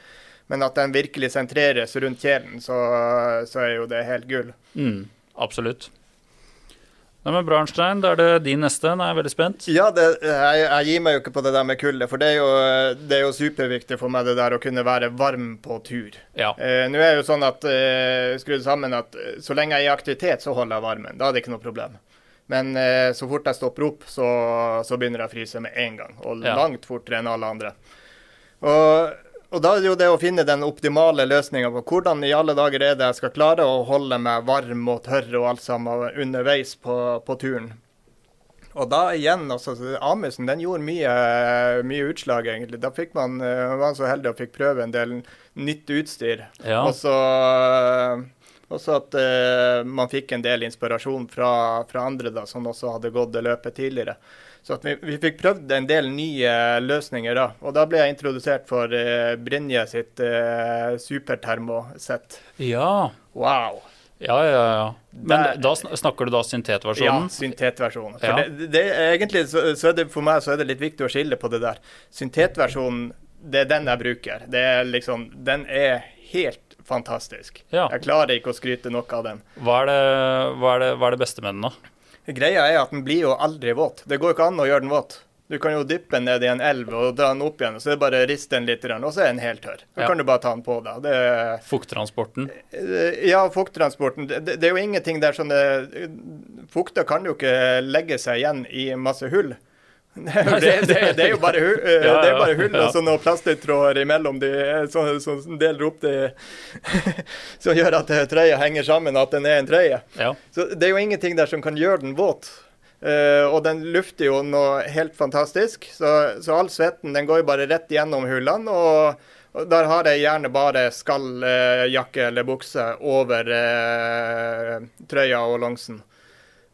Men at den virkelig sentreres rundt kjelen, så, så er jo det helt gull. Mm, absolutt. Nei, men bra, Arnstein. Da er det din neste. Nå er jeg veldig spent. Ja, det, jeg, jeg, gir meg jo ikke på det der med kulde, for det er, jo, det er, jo, superviktig for meg det der å kunne være varm på tur. Ja. Eh, Nå er det jo sånn at eh, skrudd sammen at eh, så lenge jeg er i aktivitet, så holder jeg varmen. Da er det ikke noe problem. Men eh, så fort jeg stopper opp, så, så begynner jeg å fryse med en gang. Og ja. langt fortere enn alle andre. Og og da er det jo det å finne den optimale løsninga på hvordan i alle dager er det jeg skal klare å holde meg varm og tørr og alt sammen underveis på, på turen. Og da igjen, altså, Amundsen den gjorde mye, mye utslag, egentlig. Da fikk man, man var så heldig og fikk prøve en del nytt utstyr. Ja. Og så også at uh, man fikk en del inspirasjon fra, fra andre da, som også hadde gått det løpet tidligere. Så vi, vi, fikk prøvd en del nye løsninger da. Og da ble jeg introdusert for uh, Brynje sitt uh, supertermosett. Ja. Wow. Ja, ja, ja. Men Der, da snakker du da syntetversjonen? Ja, syntetversjonen. For ja. det, det, egentlig så, så det, for meg så er det litt viktig å skille på det der. Syntetversjonen, det er den jeg bruker. Det er liksom, den er helt fantastisk. Ja. Jeg klarer ikke å skryte nok av den. Hva er det, hva er det, hva er det beste med den, da? Greia er at den blir jo aldri våt. Det går ikke an å gjøre den våt. Du kan jo dyppe den ned i en elv og dra den opp igjen, og så er det bare å riste den litt, og så er den helt tørr. Da ja. kan du bare ta den på da. Det... Fukttransporten? Eh, ja, fukttransporten. Det, det, er jo ingenting der sånn Fukta kan jo ikke legge seg igjen i masse hull. Det, det, det, er jo bare, hull, ja, det bare hull og så noen plasttråder imellom de, som så, så deler opp det Som gjør at trøya henger sammen, at den er en trøye. Ja. Så det er jo ingenting der som kan gjøre den våt. Uh, og den lufter jo noe helt fantastisk. Så, så all svetten den går jo bare rett gjennom hullene. og og Der har jeg gjerne bare skalljakke uh, eller bukse over uh, trøya og longsen.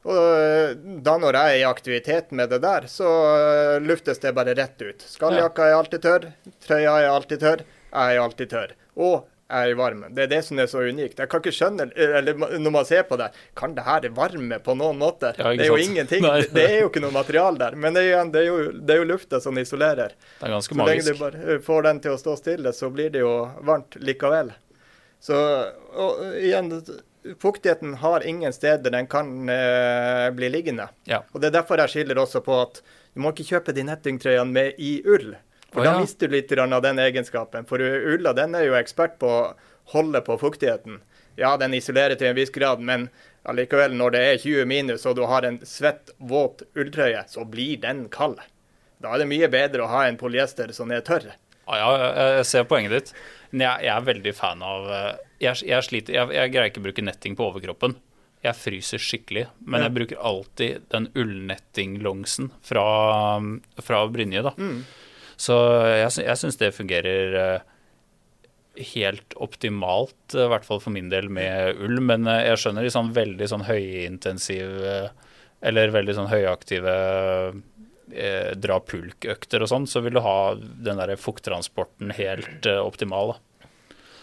Og eh, da når jeg er i aktivitet med det der, så eh, luftes det bare rett ut. Skalljakka er alltid tørr, trøya er alltid tørr, jeg er alltid tørr. Og jeg er varm. Det er det som er så unikt. Jeg kan ikke skjønne, eller Når man ser på det, kan det her varme på noen måter? Ja, det er jo ingenting. det er jo ikke noe materiale der. Men det er, det er, jo, det er jo, lufta som isolerer. Det er ganske så magisk. Så lenge du bare eh, får den til å stå stille, så blir det jo varmt likevel. Så og igjen fuktigheten har ingen steder den kan uh, bli liggende. Ja. Og Det er derfor jeg skiller også på at du må ikke kjøpe de nettingtrøyene med i ull. For oh, da mister du litt av den egenskapen. For ulla den er jo ekspert på å holde på fuktigheten. Ja, den isolerer til en viss grad, men allikevel, når det er 20 minus og du har en svett, våt ulltrøye, så blir den kald. Da er det mye bedre å ha en polyester som er tørr. Ja, jeg ser poenget ditt. Men jeg, jeg er veldig fan av eh, Jeg, jeg sliter jeg, jeg, greier ikke å bruke netting på overkroppen. Jeg fryser skikkelig. Men jeg bruker alltid den ullnettinglongsen fra, fra Brynje, da. Mm. Så jeg, jeg syns det fungerer eh, helt optimalt, i hvert fall for min del, med ull. Men eh, jeg skjønner i sånn veldig sånn høyintensiv eller veldig sånn høyaktive eh, dra pulkøkter og sånn, så vil du ha den der fukttransporten helt eh, optimal.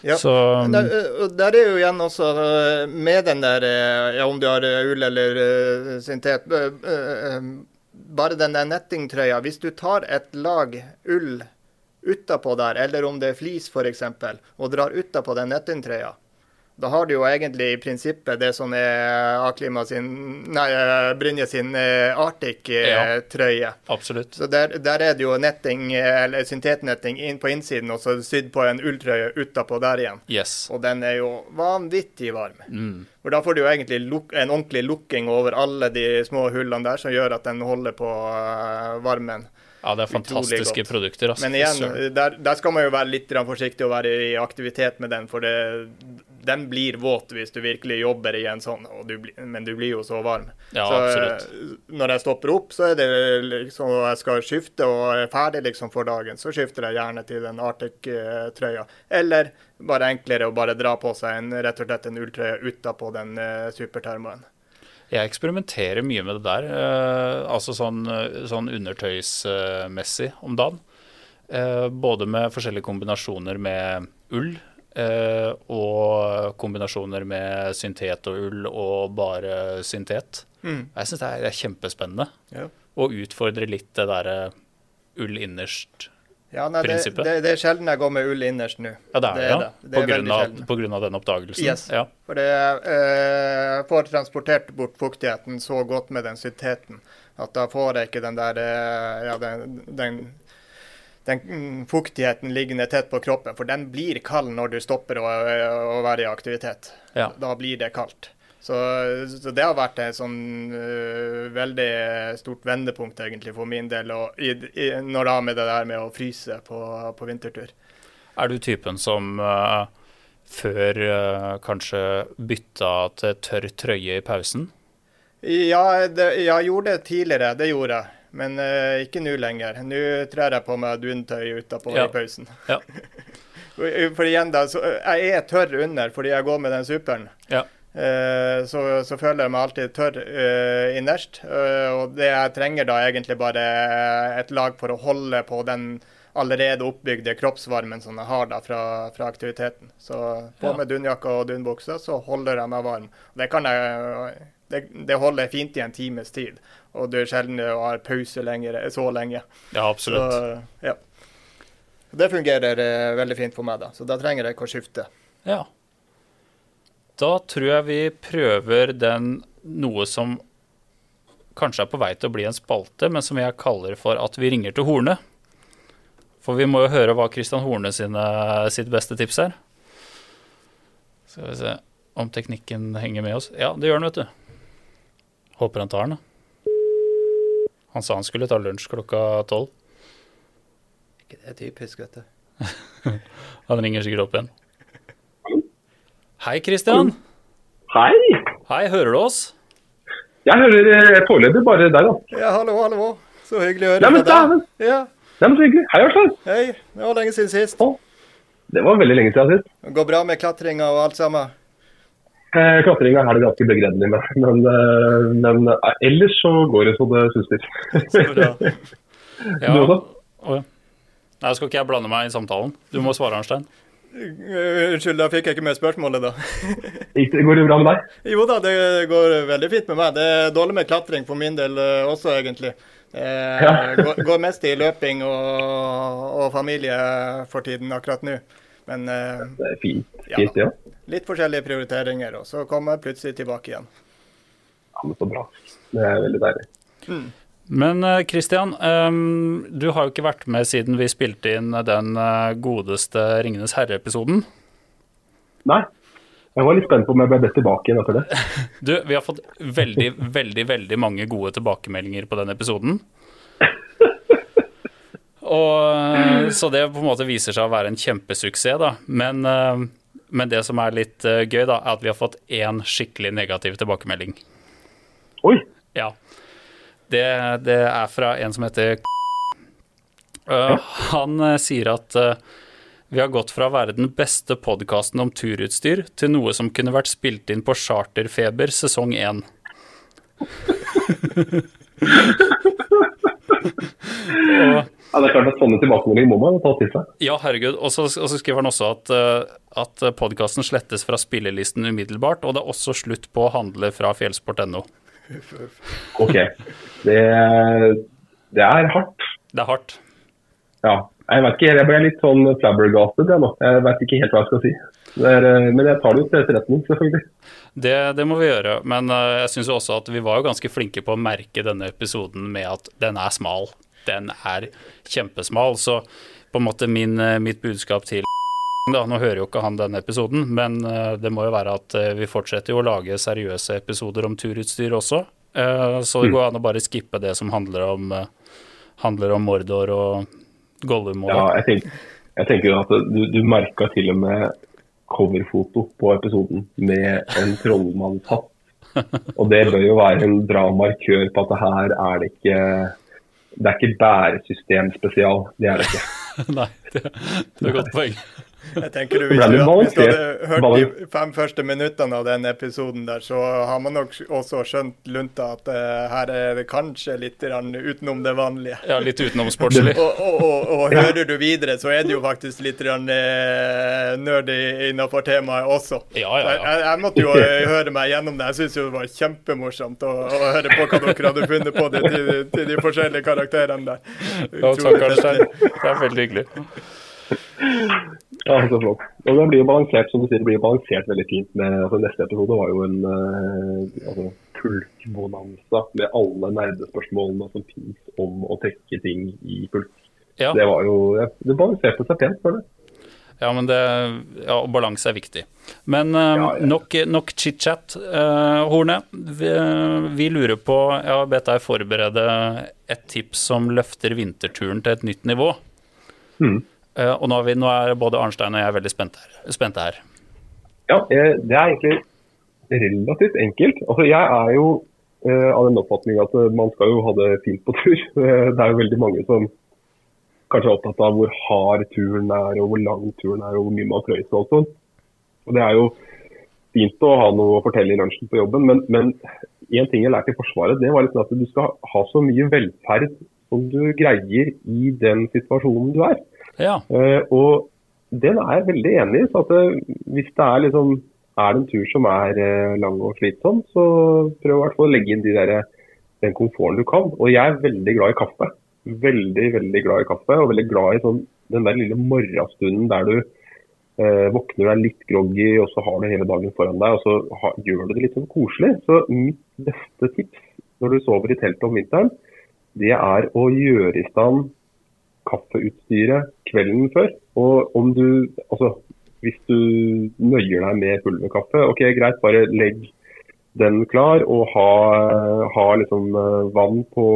Ja. Så, der, eh, der, er jo igjen også eh, med den der eh, ja, Om du har ull eller uh, syntet uh, Bare den der nettingtrøya. Hvis du tar et lag ull utapå der, eller om det er flis f.eks., og drar utapå den nettingtrøya, da har du jo egentlig i prinsippet det som er Aklima sin Nei, eh, Brynje sin eh, Arctic-trøye. Ja, absolutt. Så der, der, er det jo netting, eller syntetnetting inn på innsiden, og så sydd på en ulltrøye utapå der igjen. Yes. Og den er jo vanvittig varm. Mm. For da får du jo egentlig en ordentlig lukking over alle de små hullene der, som gjør at den holder på uh, varmen. Ja, det er fantastiske produkter. Altså. Men igjen, der, der, skal man jo være litt forsiktig og være i aktivitet med den, for det den blir våt hvis du virkelig jobber i en sånn, du men du blir jo så varm. Ja, så absolutt. når jeg stopper opp, så er det liksom jeg skal skifte og er ferdig liksom for dagen, så skifter jeg gjerne til den Arctic-trøya. Eller bare enklere å bare dra på seg en, rett og slett en ulltrøye utapå den uh, supertermoen. Jeg eksperimenterer mye med det der, uh, altså sånn, sånn undertøysmessig om dagen. Uh, både med forskjellige kombinasjoner med ull eh, og kombinasjoner med syntet og ull og bare syntet. Mm. Jeg syns det, er- kjempespennende Ja. å utfordre litt det derre ull innerst. Ja, nei, det, det, det er sjelden jeg går med ull innerst nå. Ja, det er det, er ja. det. Det På, er grunn av, på grunn av den oppdagelsen. Yes. Ja. For det eh, får transportert bort fuktigheten så godt med den synteten at da får jeg ikke den der eh, ja, den, den, den mm, fuktigheten liggende tett på kroppen. For den blir kald når du stopper å, å være i aktivitet. Ja. Da blir det kaldt. Så, så det har vært et sånn uh, veldig stort vendepunkt egentlig for min del, og i, i, når det har med det der med å fryse på, på vintertur. Er du typen som uh, før uh, kanskje bytta til tørr trøye i pausen? Ja, det, jeg gjorde det tidligere, det gjorde jeg. Men uh, ikke nå lenger. Nå trer jeg på meg duntøy utapå Ja. i pausen. Ja. For igjen da, så, Jeg er tørr under fordi jeg går med den superen. Ja. Uh, så, så føler jeg meg alltid tørr uh, innerst. Uh, og det jeg trenger da egentlig bare et lag for å holde på den allerede oppbygde kroppsvarmen som jeg har da fra, fra aktiviteten. Så på Ja. med dunjakke og dunbukse, så holder jeg meg varm. Det kan jeg det, det holder fint i en times tid. Og det er sjelden å ha pause lenger, så lenge. Ja, absolutt. Så, ja. Det fungerer eh, veldig fint for meg, da. Så da trenger jeg ikke å skifte. Ja. Da tror jeg vi prøver den noe som kanskje er på vei til å bli en spalte, men som jeg kaller for at vi ringer til Horne. For vi må jo høre hva Christian Horne sine, sitt beste tips er. Skal vi se om teknikken henger med oss. Ja, det gjør den, vet du. Håper han tar den, da. Han sa han skulle ta lunsj klokka tolv. Ikke Det er typisk, vet du. Han ringer sikkert opp igjen. Hei, Christian. Hei! Hei, hører du oss? Jeg hører eh, foreløpig bare deg, da. Ja, hallo, hallo. Så hyggelig å høre Ja, men fra deg. dæven! Ja, Det er så hyggelig. Hei, Arslan. hei. Det var lenge siden sist. Det var veldig lenge siden sist. Det går bra med klatringa og alt sammen? Eh, Klatringa er det ganske begredelig med, men, eh, men eh, ellers så går det så det suser. Så bra. Ja. Du også? Å, ja. Nei, skal ikke jeg blande meg i samtalen. Du må svare, Arnstein. Uh, Unnskyld, da fikk jeg ikke med spørsmålet, da. Går det bra med deg? Jo da, det går veldig fint med meg. Det er dårlig med klatring for min del eh, også, egentlig. Eh, Ja. går, går mest i løping og, og familie for tiden akkurat nå. Men eh, Det er fint. Ja. Fint, ja. litt forskjellige prioriteringer, og så kommer jeg plutselig tilbake igjen. ja. Men så bra. Det er veldig deilig. Men eh, Christian, ehm, du har jo ikke vært med siden vi spilte inn den eh, godeste Ringenes herre-episoden. Nei. Jeg var litt spent på om jeg ble bedt tilbake igjen etter det. Du, vi har fått veldig, veldig, veldig mange gode tilbakemeldinger på den episoden. Og, eh, så det på en måte viser seg å være en kjempesuksess, da. Men, eh, men det som er litt eh, gøy, da, er at vi har fått én skikkelig negativ tilbakemelding. Oi! Ja. Det, det er fra en som heter Uh, Han sier at vi har gått fra å være den beste podkasten om turutstyr til noe som kunne vært spilt inn på Charterfeber sesong 1. og, Ja, det er klart at sånne tilbakemeldinger må man ta til seg. ja, herregud. Og så, og så skriver han også at, eh, at podkasten slettes fra spillelisten umiddelbart, og det er også slutt på å handle fra fjellsport.no. Ok. Det, det er hardt. Det er hardt. Ja. Jeg vet ikke, jeg ble litt sånn flabbergasted jeg nå. Jeg vet ikke helt hva jeg skal si. Det er, eh, men jeg tar det jo til etterretning, selvfølgelig. Det, det må vi gjøre, men eh, jeg syns også at vi var jo ganske flinke på å merke denne episoden med at den er smal. Den er kjempesmal. Så på en måte min, eh, mitt budskap til da, Nå hører jo ikke han denne episoden, men eh, det må jo være at eh, vi fortsetter jo å lage seriøse episoder om turutstyr også. Så det går an å bare skippe det som handler om, handler om Mordor og Gollum og Ja, jeg tenker, jeg tenker at du, du merka til og med coverfoto på episoden med en trollmannshatt. Og det bør jo være en bra markør på at det her er det ikke Det er ikke bæresystemspesial. Det er det ikke. Nei, det, det er et godt poeng. Jeg tenker du, Hvis du, hvis du hadde hørt de fem første minuttene av den episoden, der, så har man nok også skjønt lunta at uh, her er det kanskje litt utenom det vanlige. Ja, litt utenom sportslig. og, og, og, og, hører du videre, så er det jo faktisk litt uh, nerdy innafor temaet også. Ja, ja, ja. Jeg, jeg, måtte jo uh, høre meg gjennom det. Jeg syns jo det var kjempemorsomt å, å, høre på hva dere hadde funnet på det, til, til de forskjellige karakterene der. Ja, takk, Arnstein. Det er veldig hyggelig. Ja, så flott. Og det blir jo balansert som du sier, det blir jo balansert veldig fint. med, altså Neste episode var jo en uh, altså, pulkbonanza med alle nerdespørsmålene som finnes om å trekke ting i pulk. Ja. Det var jo, det balanserte seg pent føler jeg. Ja, men det, ja, og balanse er viktig. Men uh, ja, ja. nok, nok chit-chat. Uh, Horne, vi, vi, lurer på Jeg har bedt deg forberede et tips som løfter vinterturen til et nytt nivå. Mm. Eh, og nå er, vi, nå er, både Arnstein og jeg veldig spente her. Ja, eh, det er egentlig relativt enkelt. Altså, jeg er jo uh, av den oppfatning at man skal jo ha det fint på tur. Det er jo veldig mange som kanskje er opptatt av hvor hard turen er, og hvor lang turen er, og hvor mye man frøyser og sånn. Og Det er jo fint å ha noe å fortelle i lunsjen på jobben, men, men en ting jeg lærte i Forsvaret, det var liksom at du skal ha så mye velferd som du greier i den situasjonen du er. Ja. Uh, og den er jeg veldig enig i. så uh, Hvis det er, liksom, er det en tur som er uh, lang og slitsom, så prøv i hvert fall å legge inn de der, den komforten du kan. Og jeg er veldig glad i kaffe. Veldig, veldig glad i kaffe. Og veldig glad i sånn, den der lille morgenstunden der du våkner og er litt groggy, og så har du hele dagen foran deg, og så ha, gjør du det litt sånn koselig. Så mitt beste tips når du sover i teltet om vinteren, det er å gjøre i stand kaffeutstyret kvelden før. Og om du, altså hvis du nøyer deg med pulverkaffe, ok greit, bare legg den klar og ha, ha liksom eh, vann på,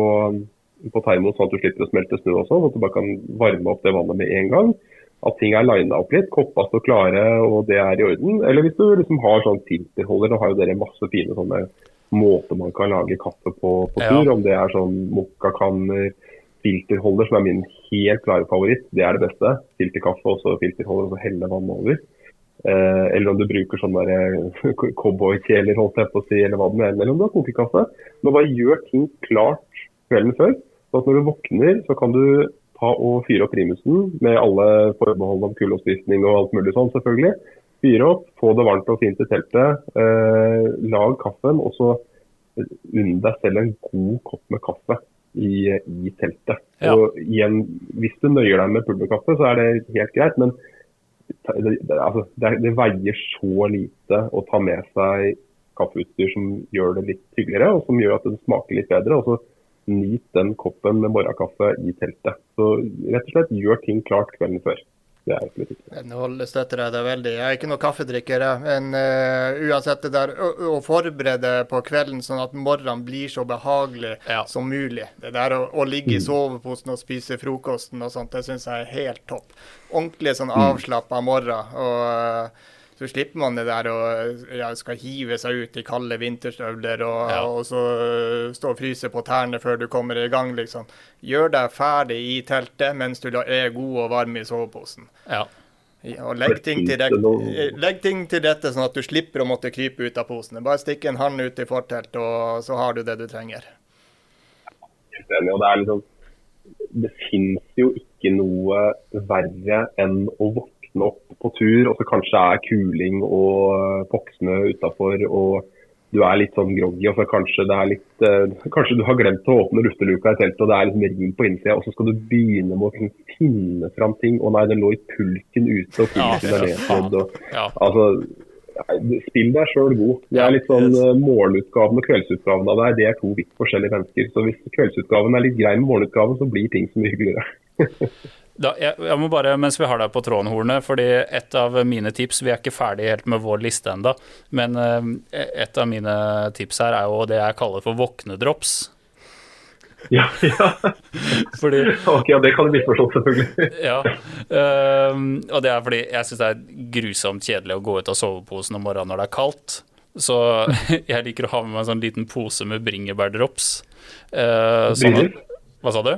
på termos sånn at du slipper å smelte snø også, sånn, at du bare kan varme opp det vannet med en gang. At ting er lina opp litt, koppa står klare og det er i orden. Eller hvis du liksom har sånn filterholder, da har jo dere masse fine sånne måter man kan lage kaffe på på tur. Ja. Om det er sånn mokkakanner, filterholder, som er min helt klare favoritt. Det er det beste. Filterkaffe og filterholder og så helle vann over. Eh, eller om du bruker sånn eh, cowboykjeler, holdt jeg på å si, eller hva det er. Eller om du har kokekaffe. Men bare gjør ting klart kvelden før. Så at når du våkner, så kan du ta og fyre opp primusen med alle forbehold om kuldeoppspisning og alt mulig sånn, selvfølgelig. Fyre opp, få det varmt og fint i teltet. Eh, lag kaffen, og så unn deg selv en god kopp med kaffe i, i teltet. Ja. Og igjen, Hvis du nøyer deg med pulverkaffe, så er det helt greit. Men det, det, altså, det, det, veier så lite å ta med seg kaffeutstyr som gjør det litt hyggeligere, og som gjør at det smaker litt bedre. og så Nyt den koppen med morgenkaffe i teltet. Så rett og slett gjør ting klart kvelden før. Det er absolutt ikke. Nå støtter jeg deg veldig. Jeg er ikke noen kaffedrikker, men uh, uansett det der å, å, forberede på kvelden sånn at morgenen blir så behagelig ja. som mulig. Det der å, å ligge i mm. soveposen og spise frokosten og sånt, det syns jeg er helt topp. Ordentlig sånn mm. avslappa morgen. og uh, så slipper man det der å ja, skal hive seg ut i kalde vinterstøvler og, ja. og så uh, stå og fryse på tærne før du kommer i gang, liksom. Gjør deg ferdig i teltet mens du er god og varm i soveposen. Ja. Ja, og legg ting, til legg ting til dette, sånn at du slipper å måtte krype ut av posen. Bare stikk en hånd ut i forteltet, og så har du det du trenger. Helt enig. og Det er liksom det finnes jo ikke noe verre enn å våkne våkne opp på tur, og så kanskje er kuling og poksene utafor, og du er litt sånn groggy, og så kanskje, det litt, eh, kanskje du har glemt å åpne lufteluka i teltet, og det er litt mer rim på innsida, og så skal du begynne med å finne fram ting. Å nei, den lå i pulken ute, og pulken er nedstrødd. Ja. Altså, Spill deg sjøl god. Det er litt sånn uh, Morgenutgaven og kveldsutgaven av deg det er to vidt forskjellige mennesker. Så Hvis kveldsutgaven er litt grei med morgenutgaven, så blir ting så mye hyggeligere. Da, jeg, jeg, må bare, mens vi har deg på tråden, Horne, fordi et av mine tips Vi er ikke ferdig helt med vår liste ennå, men uh, et av mine tips her er jo det jeg kaller for våknedrops. Ja, ja. Fordi Ok, ja, det kan du misforstå, selvfølgelig. Ja. ehm, og det er fordi jeg syns det er grusomt kjedelig å gå ut av soveposen om morgenen når det er kaldt. Så jeg liker å ha med meg en sånn liten pose med bringebærdrops. Uh, sånn, hva sa du?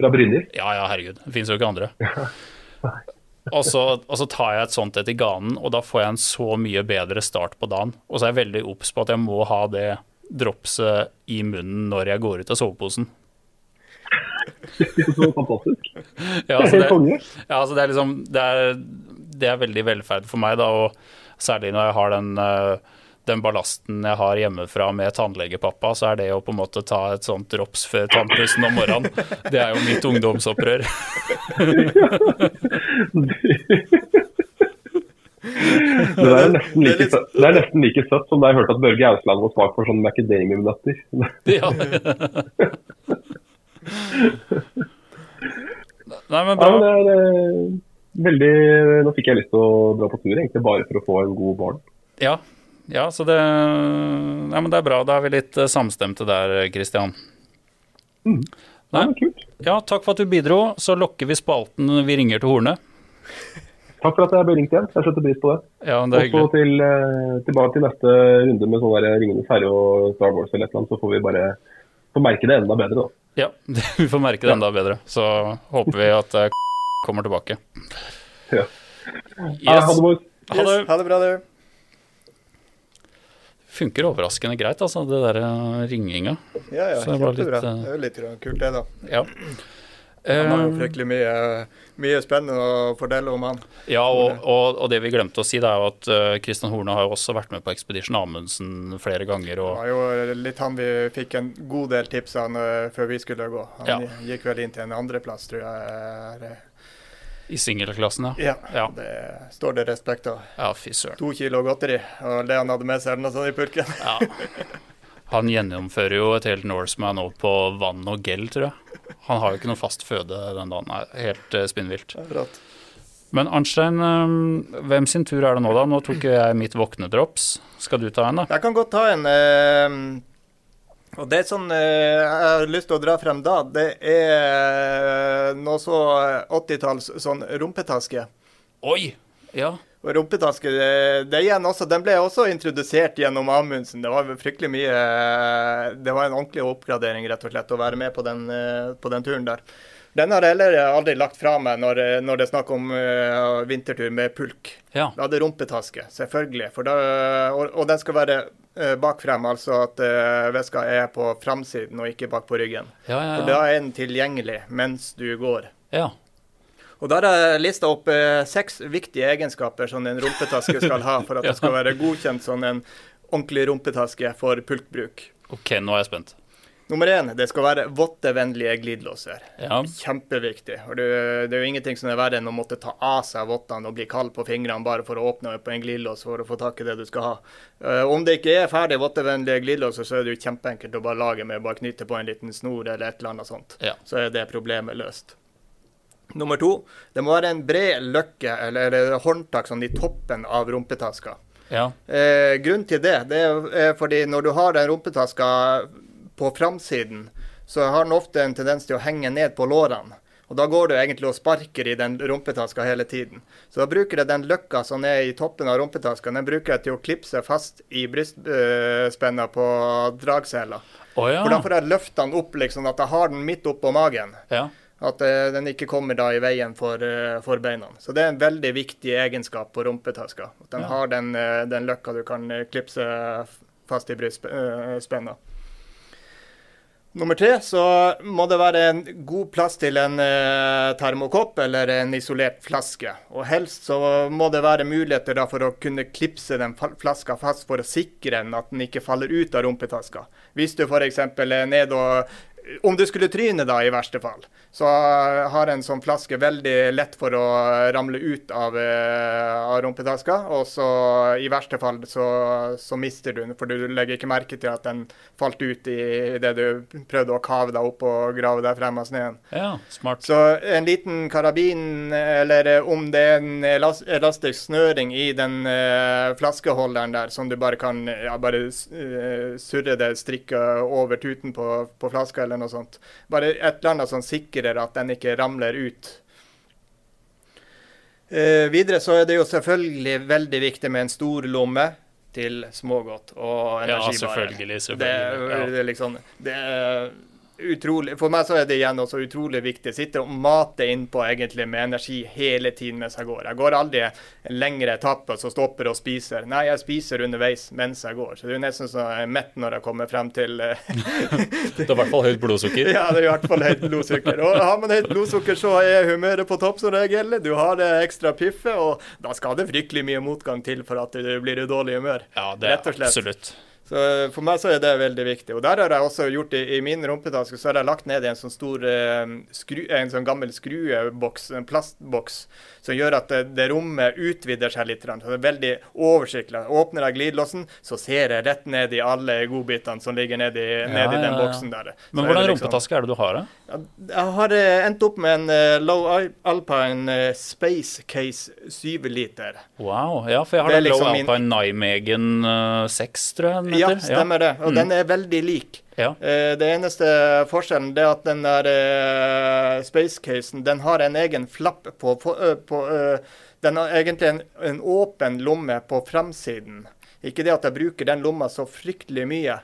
Fra Brynjer. Ja ja, herregud. Det fins jo ikke andre. Og så, og så tar jeg et sånt et i ganen, og da får jeg en så mye bedre start på dagen. Og så er jeg veldig obs på at jeg må ha det dropset i munnen når jeg går ut av soveposen. Så fantastisk. Ja, Det så helt det, ja, altså det er liksom det er, det er veldig velferd for meg, da, og særlig når jeg har den, eh, den ballasten jeg har hjemmefra med tannlegepappa, så er det å på en måte ta et sånt drops før tannpussen om morgenen, det er jo mitt ungdomsopprør. Det er, nesten like, søtt- det er nesten like søtt som da jeg hørte at Børge Ausland var smak for sånne macadamia-nøtter. Ja. Nei, men Ja, bra. men det er eh, veldig Nå fikk jeg lyst til å dra på tur, egentlig bare for å få en god barn. Ja, ja så det ja, men det er bra. Da er vi litt eh, samstemte der, Kristian. Ja, Nei. kult. Ja, takk for at du bidro. Så lokker vi spalten Vi ringer til Horne. Takk for at jeg ble ringt igjen. Jeg setter pris på det. Ja, det er Og så til, eh, tilbake til neste runde med sånn der Ringenes herre og Star Wars eller et eller annet, så får vi bare få merke det enda bedre, da. Ja, vi får merke det enda bedre. Så håper vi at eh, kommer tilbake. Ja. Ja, Yes. ha det, ha det bra, du. Funker overraskende greit, altså, det der eh, ringinga. Ja, ja, Så det var litt, eh, Det er litt kult, det, da. Ja. Han har jo Eh, fryktelig mye, mye spennende å fortelle om han. ja, og, og, og det vi glemte å si, det er jo at eh, Kristian Horne har jo også vært med på Expedition Amundsen flere ganger. Det Og, var jo litt han vi fikk en god del tips av før vi skulle gå. Han Ja. gikk vel inn til en andreplass, tror jeg. I singelklassen, ja. Ja, det står det respekt av. Ja, fy søren. To kilo godteri, og det han hadde med seg, eller noe sånt i purken. Ja. Han gjennomfører jo et helt Norseman nå på vann og gel, tror jeg. Han har jo ikke noe fast føde den dagen. Nei, helt uh, spinnvilt. Men Arnstein, eh, hvem sin tur er det nå, da? Nå tok jeg mitt våknedrops. Skal du ta en, da? Jeg kan godt ta en eh, Og det som sånn eh, jeg har lyst til å dra frem da, det er noe så 80-talls sånn rumpetaske. Oi! Ja. Og rumpetaske, det, igjen også, den ble også introdusert gjennom Amundsen. Det var fryktelig mye Det var en ordentlig oppgradering, rett og slett, å være med på den, eh, på den turen der. Den har jeg heller aldri lagt fra meg når, når det er snakk om uh, vintertur med pulk. Ja. Er det rumpetaske, selvfølgelig. For da, og, og den skal være uh, bak frem, altså at uh, veska er på framsiden og ikke bak på ryggen. Ja, For ja, da er den tilgjengelig mens du går. ja. Og da har jeg lista opp eh, seks viktige egenskaper som en rumpetaske skal ha for at det skal være godkjent som en ordentlig rumpetaske for pulkbruk. OK, nå er jeg spent. Nummer én, det skal være vottevennlige glidelåser. Ja. Kjempeviktig. Og det, det er jo ingenting som er verre enn å måtte ta av seg vottene og bli kald på fingrene bare for å åpne på en glidelås for å få tak i det du skal ha. Uh, om det ikke er ferdig vottevennlige glidelåser, så er det jo kjempeenkelt å bare lage med bare knytte på en liten snor eller et eller annet sånt. Ja. Så er det problemet løst. Nummer to, det må være en bred løkke eller, eller håndtak sånn i toppen av rumpetaska. ja. Eh, grunnen til det, det er fordi når du har den rumpetaska på framsiden, så har den ofte en tendens til å henge ned på lårene. Og da går du egentlig og sparker i den rumpetaska hele tiden. Så da bruker jeg den løkka som er i toppen av rumpetaska, den bruker jeg til å klipse fast i brystspenna på dragsela. Oh, ja. For da får jeg løfta den opp, liksom, at jeg har den midt oppå magen. ja. At eh, den ikke kommer da i veien for, eh, for beina. Så det er en veldig viktig egenskap på rumpetaska. At den Ja. har den, eh, den løkka du kan klipse fast i brystspenna. Nummer tre så må det være en god plass til en eh, termokopp eller en isolert flaske. Og helst så må det være muligheter da for å kunne klipse den flaska fast for å sikre den at den ikke faller ut av rumpetaska. Hvis du f.eks. er nede og om du skulle tryne, da, i verste fall, så har en sånn flaske veldig lett for å ramle ut av, eh, av rumpetaska. Og så i verste fall så, så mister du den, for du legger ikke merke til at den falt ut i det du prøvde å kave deg opp og grave deg frem av sneen. ja. Smart. Så en liten karabin, eller eh, om det er en elastisk snøring i den eh, flaskeholderen der, som du bare kan ja, bare surre det strikket over tuten på, på flaska eller noe sånt. Bare et eller annet som sikrer at den ikke ramler ut. Eh, videre så er det jo selvfølgelig veldig viktig med en stor lomme til smågodt og Ja, energibare. selvfølgelig, Det, selvfølgelig, ja. det liksom det er utrolig, For meg så er det igjen også utrolig viktig. Sitte og mate innpå egentlig med energi hele tiden mens jeg går. Jeg går aldri en lengre etappe så stopper og spiser. Nei, jeg spiser underveis mens jeg går. Så det er nesten så jeg er mett når jeg kommer frem til Det Du har i hvert fall høyt blodsukker. Ja, det er i hvert fall høyt blodsukker. Og har man høyt blodsukker, så er humøret på topp som regel. Du har det ekstra piffet, og da skal det fryktelig mye motgang til for at du blir i dårlig humør. Ja, det er absolutt. Så eh, for meg så er det veldig viktig. Og der har jeg også gjort i, i min rumpetaske, så har jeg lagt ned en sånn stor eh, skru, en sånn gammel skrueboks, en plastboks, som gjør at det, det rommet utvider seg litt. Så det er veldig oversiktlig. Åpner jeg glidelåsen, så ser jeg rett ned i alle godbitene som ligger nedi, nedi ja, den ja. boksen der. Så Men hvordan liksom- rumpetaske er det du har, da? Jeg har eh, endt opp med en eh, Low Alpine eh, Space Case 7 liter. Wow. Ja, for jeg har den Low liksom min- Alpine Nijmegen uh, 6, tror jeg Ja, stemmer det. Og Mm. den er veldig lik. Ja. Uh, det eneste forskjellen er at den der uh, spacecasen den har en egen flapp på, på, uh, på Den har egentlig en, en åpen lomme på framsiden. Ikke det at jeg bruker den lomma så fryktelig mye.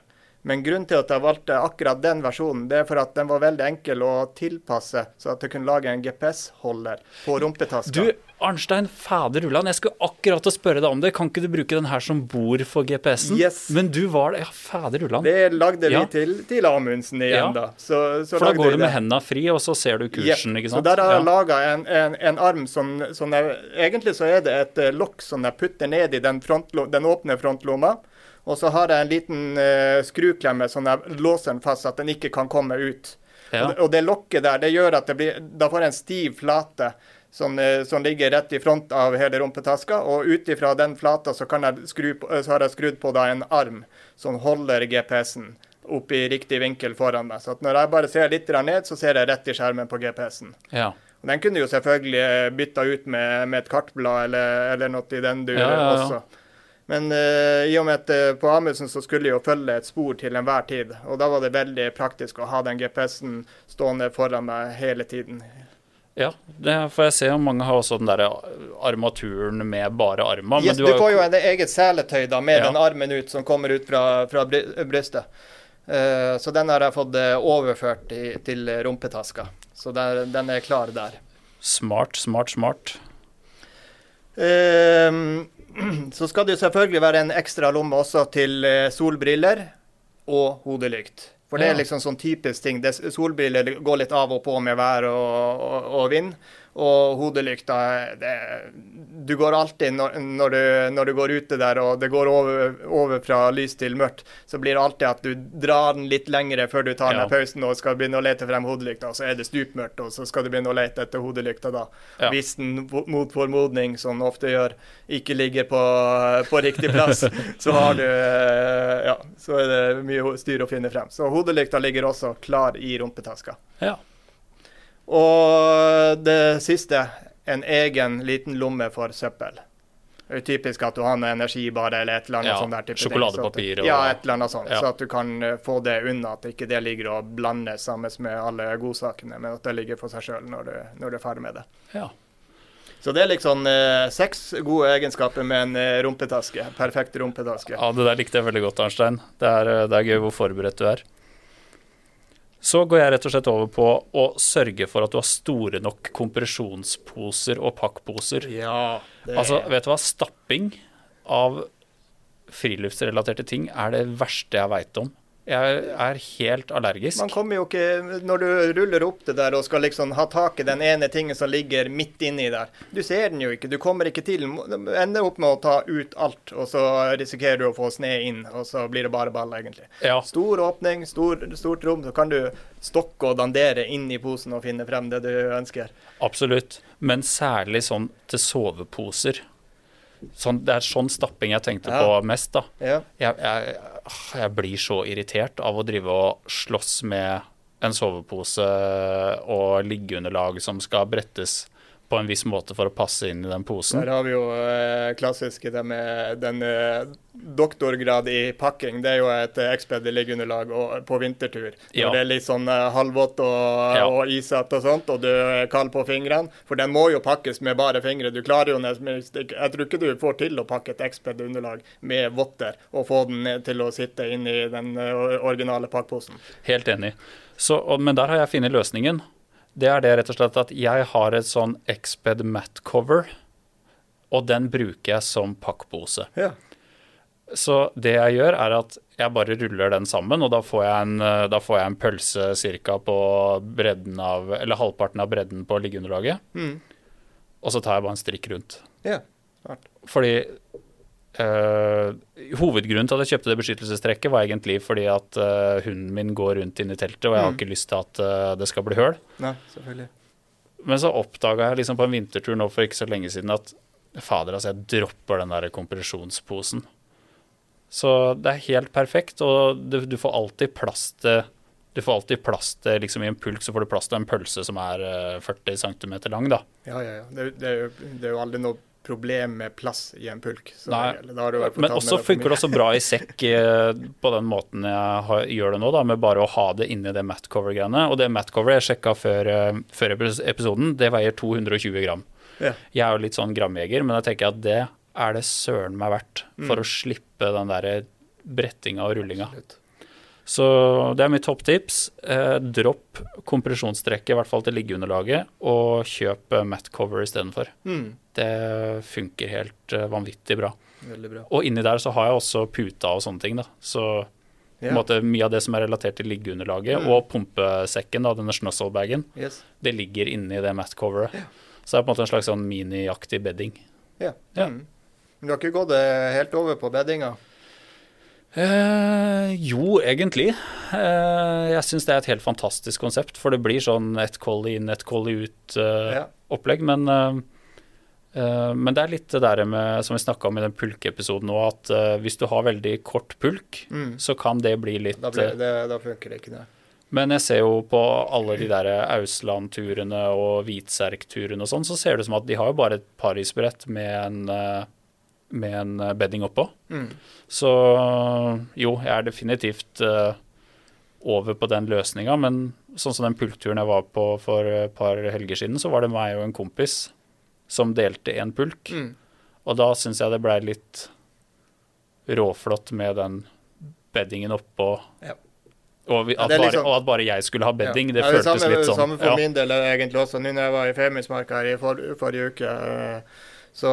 Men grunnen til at jeg valgte akkurat den versjonen, det er for at den var veldig enkel å tilpasse, så at jeg kunne lage en GPS-holder på rumpetaska. Du, Arnstein, fader Ulland, jeg skulle akkurat å spørre deg om det. Kan ikke du bruke den her som bord for GPS-en? Yes. Men du var det. Ja, fader Ulland. Det lagde vi Ja. til, til Amundsen igjen, Ja. da. Så, så For da går du med hendene fri, og så ser du kursen, yep. ikke Så der har jeg Ja. laga en, en, en arm som, som jeg, Egentlig så er det et eh, lokk som jeg putter ned i den, den åpne frontlomma. Og så har jeg en liten uh, skruklemme som jeg låser den fast, så at den ikke kan komme ut. Ja. Og, det, og det lokket der, det gjør at det blir, da får jeg en stiv flate som, eh, som ligger rett i front av hele rumpetaska. Og ut ifra den flata så, på, eh, så har jeg skrudd på en arm som holder GPS-en opp i riktig vinkel foran meg. Så når jeg bare ser litt ned, så ser jeg rett i skjermen på GPS-en. ja. Og Den kunne jo selvfølgelig bytta ut med, med et kartblad eller, eller noe i den Ja, ja, ja. også. Men uh, i og med at uh, på Amundsen så skulle jo følge et spor til enhver tid. Og da var det veldig praktisk å ha den GPS-en stående foran meg hele tiden. ja, det får jeg se. om Mange har også den der armaturen med bare armen. Yes, du, du, får jo en eget seletøy da, med Ja. den armen ut som kommer ut fra, fra brystet. Uh, så den har jeg fått eh, overført i, til rumpetaska. Så der, den er klar der. Smart, smart, smart. Ehm, så skal det jo selvfølgelig være en ekstra lomme også til eh, solbriller og hodelykt. For det er liksom sånn typisk ting. Solbriller går litt av og på med vær og, og, og vind. Og hodelykta det, Du går alltid når, når, du, når du går ute der og det går over, over fra lys til mørkt, så blir det alltid at du drar den litt lengre før du tar Ja. den pausen og skal begynne å lete frem hodelykta. Så er det stupmørkt, og så skal du begynne å lete etter hodelykta da. Ja. Hvis den mot formodning, som den ofte gjør, ikke ligger på, på riktig plass, så har du Ja, så er det mye styr å finne frem. Så hodelykta ligger også klar i rumpetaska. Ja. Og det siste, en egen liten lomme for søppel. Det er typisk at du har noe energibare eller et eller annet Ja, sånt der sjokoladepapir og- Ja, et eller annet sånt. Ja. Så at du kan eh, få det unna, at ikke det ligger og blandes sammen med alle godsakene, men at det ligger for seg sjøl når, du- når du er ferdig med det. ja. Så det er liksom eh, seks gode egenskaper med en eh, rumpetaske. Perfekt rumpetaske. Ja, det der likte jeg veldig godt, Arnstein. Det er, det er gøy hvor forberedt du er. Så går jeg rett og slett over på å sørge for at du har store nok kompresjonsposer og pakkposer. Ja. Det, Altså, vet du hva? Stapping av friluftsrelaterte ting er det verste jeg veit om. Jeg er helt allergisk. Man kommer jo ikke Når du ruller opp det der og skal liksom ha tak i den ene tingen som ligger midt inni der, du ser den jo ikke. Du kommer ikke til. Du ender opp med å ta ut alt, og så risikerer du å få sne inn, og så blir det bare ball, egentlig. Ja, Stor åpning, stor, stort rom, så kan du stokke og dandere inn i posen og finne frem det du ønsker. absolutt. Men særlig sånn til soveposer. Sånn, det er sånn stapping jeg tenkte Ja. på mest, da. Ja. Jeg, jeg, ah, jeg blir så irritert av å drive og slåss med en sovepose og liggeunderlag som skal brettes på en viss måte for å passe inn i den posen. Der har vi jo eh, klassiske det med den eh, doktorgrad i pakking. Det er jo et eh, og- på vintertur. Ja. det er litt sånn eh, halvvått og, Ja. og isete og sånt, og du er kald på fingrene. For den må jo pakkes med bare fingre. Du klarer jo nesten Jeg tror ikke du får til å pakke et exped underlag med votter og få den til å sitte inn i den eh, originale pakkposen. Helt enig. Så, og, men der har jeg funnet løsningen. Det er det rett og slett at jeg har et sånn Exped mat cover, og den bruker jeg som pakkpose. Ja. Så det jeg gjør, er at jeg bare ruller den sammen, og da får jeg en, eh, da får jeg en pølse ca. på bredden av Eller halvparten av bredden på liggeunderlaget. Mm. Og så tar jeg bare en strikk rundt. ja. Fordi eh, Hovedgrunnen til at jeg kjøpte det beskyttelsestrekket, var egentlig fordi at uh, hunden min går rundt inne i teltet, og jeg har Mm. ikke lyst til at uh, det skal bli høl. Nei, selvfølgelig. Men så oppdaga jeg liksom på en vintertur nå for ikke så lenge siden at fader, altså, jeg dropper den der kompresjonsposen. Så det er helt perfekt, og du, du får alltid plass til du får alltid plass til liksom I en pulk så får du plass til en pølse som er eh, 40 cm lang. da. Ja, ja, ja. Det, det, er jo, det er jo aldri noe problem med plass i en pulk. Så Nei, Men også funker det også bra i sekk eh, på den måten jeg har, gjør det nå, da, med bare å ha det inni det matcover-greiene. Og det matcover jeg sjekka før, eh, før episoden, det veier 220 gram. Ja. Jeg er jo litt sånn gramjeger, men jeg tenker at det er det søren meg verdt for Mm. å slippe den der brettinga og rullinga. Absolutt. Så det er mitt topptips. Eh, dropp kompresjonstrekket, i hvert fall til liggeunderlaget, og kjøp eh, matcover istedenfor. Mm. Det funker helt eh, vanvittig bra. Bra. Og inni der så har jeg også puta og sånne ting, da. Så på Ja. måte, mye av det som er relatert til liggeunderlaget, Mm. og pumpesekken, da, denne schnuzzle-bagen, Yes. det ligger inni det matcoveret. Så det er på en måte en slags sånn miniaktig bedding. Yeah. Ja. Mm. Men du har ikke gått eh, helt over på beddinga? Eh, jo, egentlig. Eh, jeg syns det er et helt fantastisk konsept, for det blir sånn ett koll inn, ett koll ut-opplegg. Ja. men, eh, eh, men det er litt det der med, som vi snakka om i den pulkeepisoden òg, at eh, hvis du har veldig kort pulk, Mm. så kan det bli litt Da, eh, det, da funker det ikke, det. Men jeg ser jo på alle de der Ausland-turene og Hvitserk-turene og sånn, så ser det ut som at de har jo bare et parisbrett med en, eh, med en eh, bedding oppå. Mm. Så jo, jeg er definitivt uh, over på den løsninga, men sånn som den pulkturen jeg var på for et par helger siden, så var det meg og en kompis som delte en pulk. Mm. Og da syns jeg det blei litt råflott med den beddingen oppå. Ja. Og, vi, at det bare, liksom- og at bare jeg skulle ha bedding, det Ja, føltes samme, litt sånn. Det Samme for ja. min del eh, egentlig også. Nå når jeg var i Femundsmarka i for, forrige uke, så, så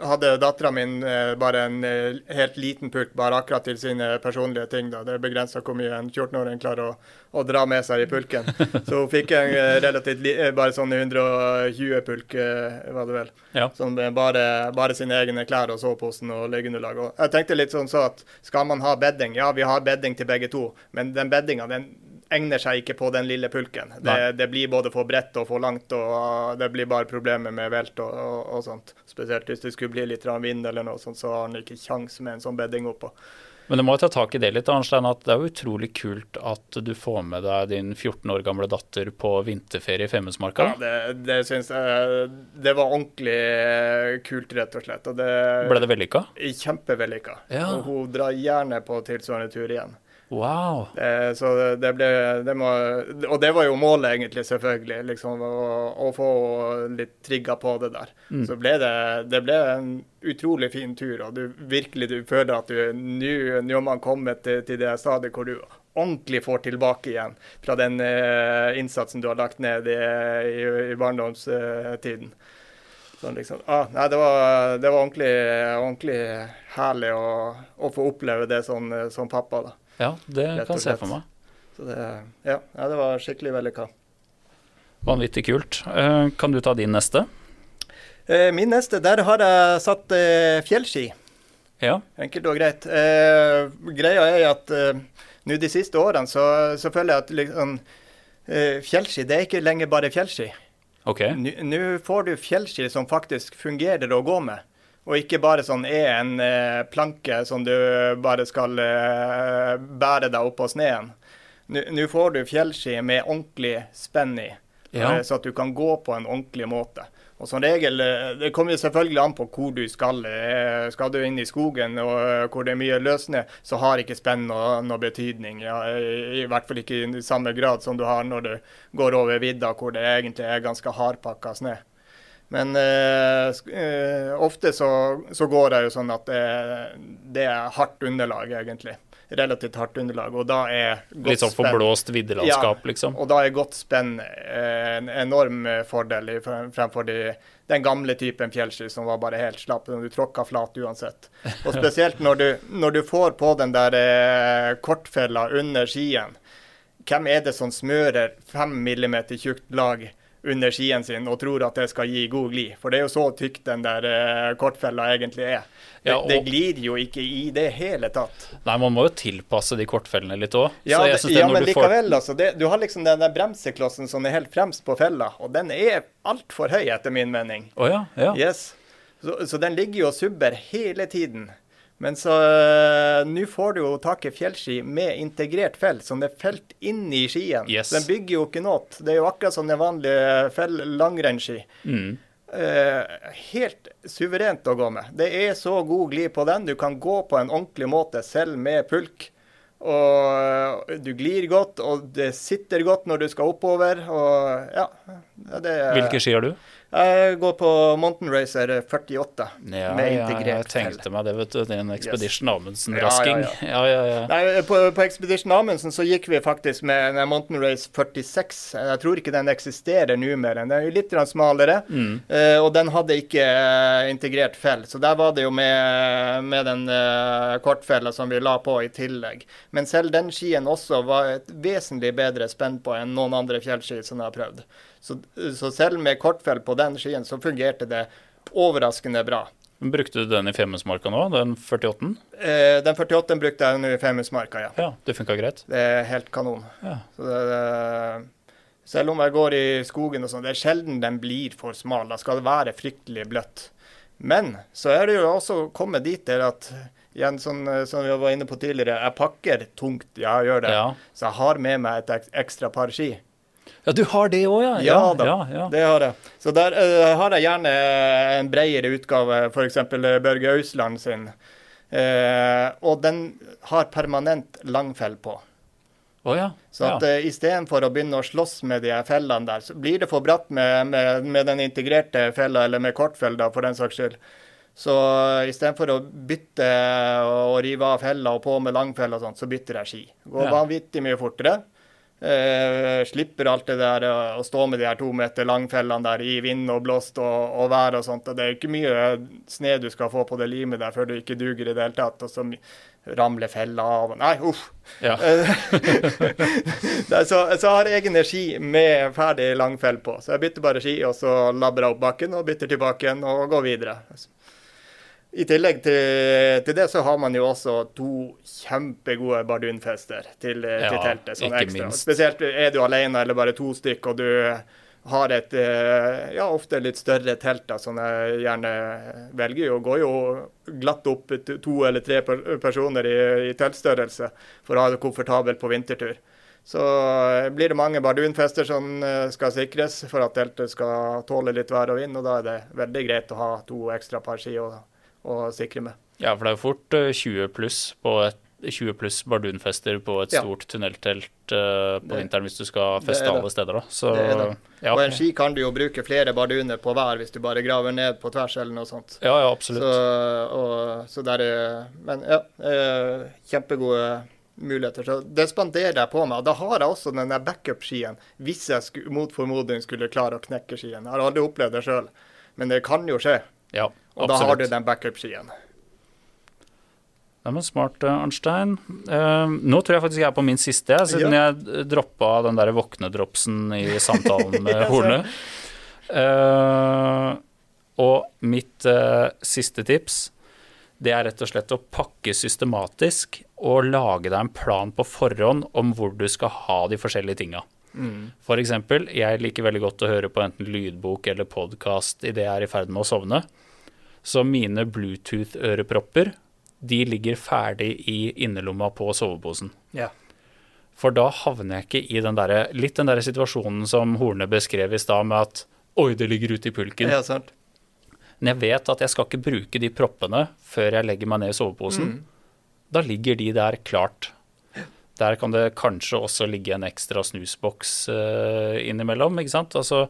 hadde dattera mi eh, bare en eh, helt liten pulk, bare akkurat til sine personlige ting. da. Det er begrensa hvor mye en 14-åring klarer å, å dra med seg i pulken. Så hun fikk en eh, relativt bare sånn 120 pulk, var det vel. Ja. Som bare, bare sine egne klær og soveposen og liggeunderlag. Og jeg tenkte litt sånn så at skal man ha bedding? Ja, vi har bedding til begge to, men den beddinga den egner seg ikke på den lille pulken. Det, det blir både for bredt og for langt, og det blir bare problemer med velt og, og, og sånt. Spesielt hvis det skulle bli litt vind eller noe sånt, så har han ikke kjangs med en sånn bedding oppå. Men du må jo ta tak i det litt, Arnstein, at det er jo utrolig kult at du får med deg din 14 år gamle datter på vinterferie i Femundsmarka. Ja, det, det syns jeg Det var ordentlig kult, rett og slett. Og det Ble det vellykka? kjempevellykka. Ja. Og hun drar gjerne på tilsvarende tur igjen. Wow. Det, Så det- ble det må, Og det var jo målet, egentlig, selvfølgelig. liksom Å, å få litt trigga på det der. Mm. Så ble det, det ble en utrolig fin tur, og du virkelig du føler at du nå har man kommet til, til det stadiet hvor du ordentlig får tilbake igjen fra den uh, innsatsen du har lagt ned i, i, i barndomstiden. Sånn liksom, ah, nei, det var, det var ordentlig, ordentlig herlig å, å få oppleve det som, som pappa. da. Ja, det kan jeg se for meg. Så det, ja, ja, det var skikkelig vellykka. Vanvittig kult. Eh, Kan du ta din neste? Eh, min neste, der har jeg satt eh, fjellski. Ja. Enkelt og greit. Greia er at nå de siste årene så, så føler jeg at liksom, fjellski, det er ikke lenger bare fjellski. OK. Nå nå får du fjellski som faktisk fungerer å gå med. Og ikke bare sånn er en eh, planke som du bare skal eh, bære deg opp på sneen. Nå får du fjellski med ordentlig spenn i. Ja. eh, så at du kan gå på en ordentlig måte. Og som regel, Det kommer jo selvfølgelig an på hvor du skal. Skal du inn i skogen og hvor det er mye løssnø, så har ikke spenn noe, noe betydning. Ja, i, I hvert fall ikke i samme grad som du har når du går over vidda hvor det egentlig er ganske hardpakka snø. Men eh, eh, ofte så, så går det jo sånn at det, det er hardt underlag, egentlig. Relativt hardt underlag. Og da er Litt sånn forblåst viddelandskap, ja, liksom. Og da er godt spenn eh, en enorm fordel i fremfor de, den gamle typen fjellski som var bare helt slapp. Du tråkka flat uansett. Og spesielt når du, når du får på den der eh, kortfella under skien. Hvem er det som smører fem millimeter tjukt lag under skien sin og tror at det skal gi god glid? For det er jo så tykk den der eh, kortfella egentlig er. Det, Ja, og- det glir jo ikke i det hele tatt. Nei, man må jo tilpasse de kortfellene litt òg. Ja, ja men du får likevel, altså. Det, du har liksom den der bremseklossen som er helt fremst på fella, og den er altfor høy, etter min mening. Oh, ja, ja. Yes. Så, så den ligger jo og subber hele tiden. Men så øh, Nå får du jo tak i fjellski med integrert fell, som er felt inn i skien. Yes. Den bygger jo ikke noe. Det er jo akkurat som den vanlige fell langrennsski. Mm. Eh, helt suverent å gå med. Det er så god glid på den. Du kan gå på en ordentlig måte selv med pulk. Og du glir godt, og det sitter godt når du skal oppover. Og ja, det Hvilke ski har du? Jeg går på Mountain Racer 48 Ja, med ja, integrert jeg tenkte meg det, vet du. Det er en Expedition Amundsen-rasking. Ja, Ja, ja, ja. Nei, på, på Expedition Amundsen så gikk vi faktisk med en Mountain Race 46. Jeg tror ikke den eksisterer nå mer. Den er jo litt smalere, Mm. eh, og den hadde ikke eh, integrert fell. Så der var det jo med, med den eh, kortfella som vi la på i tillegg. Men selv den skien også var et vesentlig bedre spenn på enn noen andre fjellski som jeg har prøvd. Så, så selv med kortfell på den skien så fungerte det overraskende bra. Men Brukte du den i Femundsmarka nå, den 48-en? Eh, den 48 brukte jeg nå i Femundsmarka, ja. Ja, det funka greit? Det er helt kanon. Ja. Så det, det, selv om jeg går i skogen og sånn, det er sjelden den blir for smal. Da skal det være fryktelig bløtt. Men så er det jo også kommet dit der at igjen, sånn, som vi var inne på tidligere, jeg pakker tungt. Ja, jeg gjør det. Ja. Så jeg har med meg et ekstra par ski. Ja, du har det òg, ja. Ja da, ja, ja. det har jeg. Så der uh, har jeg gjerne en bredere utgave, f.eks. Børge Ausland sin. Uh, og den har permanent langfell på. Oh, ja. Så at ja. uh, istedenfor å begynne å slåss med de fellene der, så blir det for bratt med, med, med den integrerte fella, eller med kortfell, da, for den saks skyld. Så uh, istedenfor å bytte og, rive av fella og på med langfell og sånt, så bytter jeg ski. Går Ja. vanvittig mye fortere. Eh, slipper alt det der eh, å stå med de her to meter langfellene der i vind og blåst og, og vær og sånt. Og det er ikke mye sne du skal få på det limet der før du ikke duger i det hele tatt. Og så ramler fella av. Nei, uff. ja. Så, så har jeg egen ski med ferdig langfell på. Så jeg bytter bare ski, og så labber jeg opp bakken og bytter tilbake igjen og går videre. I tillegg til, til det så har man jo også to kjempegode bardunfester til, til teltet. Ikke ekstra. minst. Spesielt er du alene eller bare to stykk, og du har et eh, ja, ofte litt større telt, da, som jeg gjerne velger. Og går jo glatt opp to eller tre personer i, i teltstørrelse for å ha det komfortabelt på vintertur. Så eh, blir det mange bardunfester som eh, skal sikres for at teltet skal tåle litt vær og vind, og da er det veldig greit å ha to ekstra par ski å, å sikre med. ja, for det er jo fort eh, 20 pluss på et 20 pluss bardunfester på et Ja. stort tunneltelt uh, på Det- vinteren hvis du skal feste alle steder. da. Så, Det det. Ja, Og en ski kan du jo bruke flere barduner på hver hvis du bare graver ned på tvers eller noe sånt. ja, ja, absolutt. Så, og, så der er Men ja, er kjempegode muligheter. Så det spanderer jeg på meg. Da har jeg også den der backup-skien, hvis jeg mot formodning skulle klare å knekke skien. Jeg har aldri opplevd det sjøl, men det kan jo skje. Ja, Og da har du den backup-skien. Nei, men smart, eh, Arnstein. Uh, nå tror jeg faktisk jeg er på min siste, siden jeg droppa den der våkne-dropsen i samtalen med Ja, Horne. Uh, og mitt uh, siste tips, det er rett og slett å pakke systematisk og lage deg en plan på forhånd om hvor du skal ha de forskjellige tinga. For eksempel, jeg liker veldig godt å høre på enten lydbok eller podkast idet jeg er i ferd med å sovne. Så mine Bluetooth-ørepropper, de ligger ferdig i innerlomma på soveposen. Ja. For da havner jeg ikke i den der, litt den der situasjonen som Horne beskrev i stad, med at oi, det ligger ute i pulken. Ja, sant. Men jeg vet at jeg skal ikke bruke de proppene før jeg legger meg ned i soveposen. Mm. Da ligger de der klart. Der kan det kanskje også ligge en ekstra snusboks uh, innimellom, ikke sant. Altså,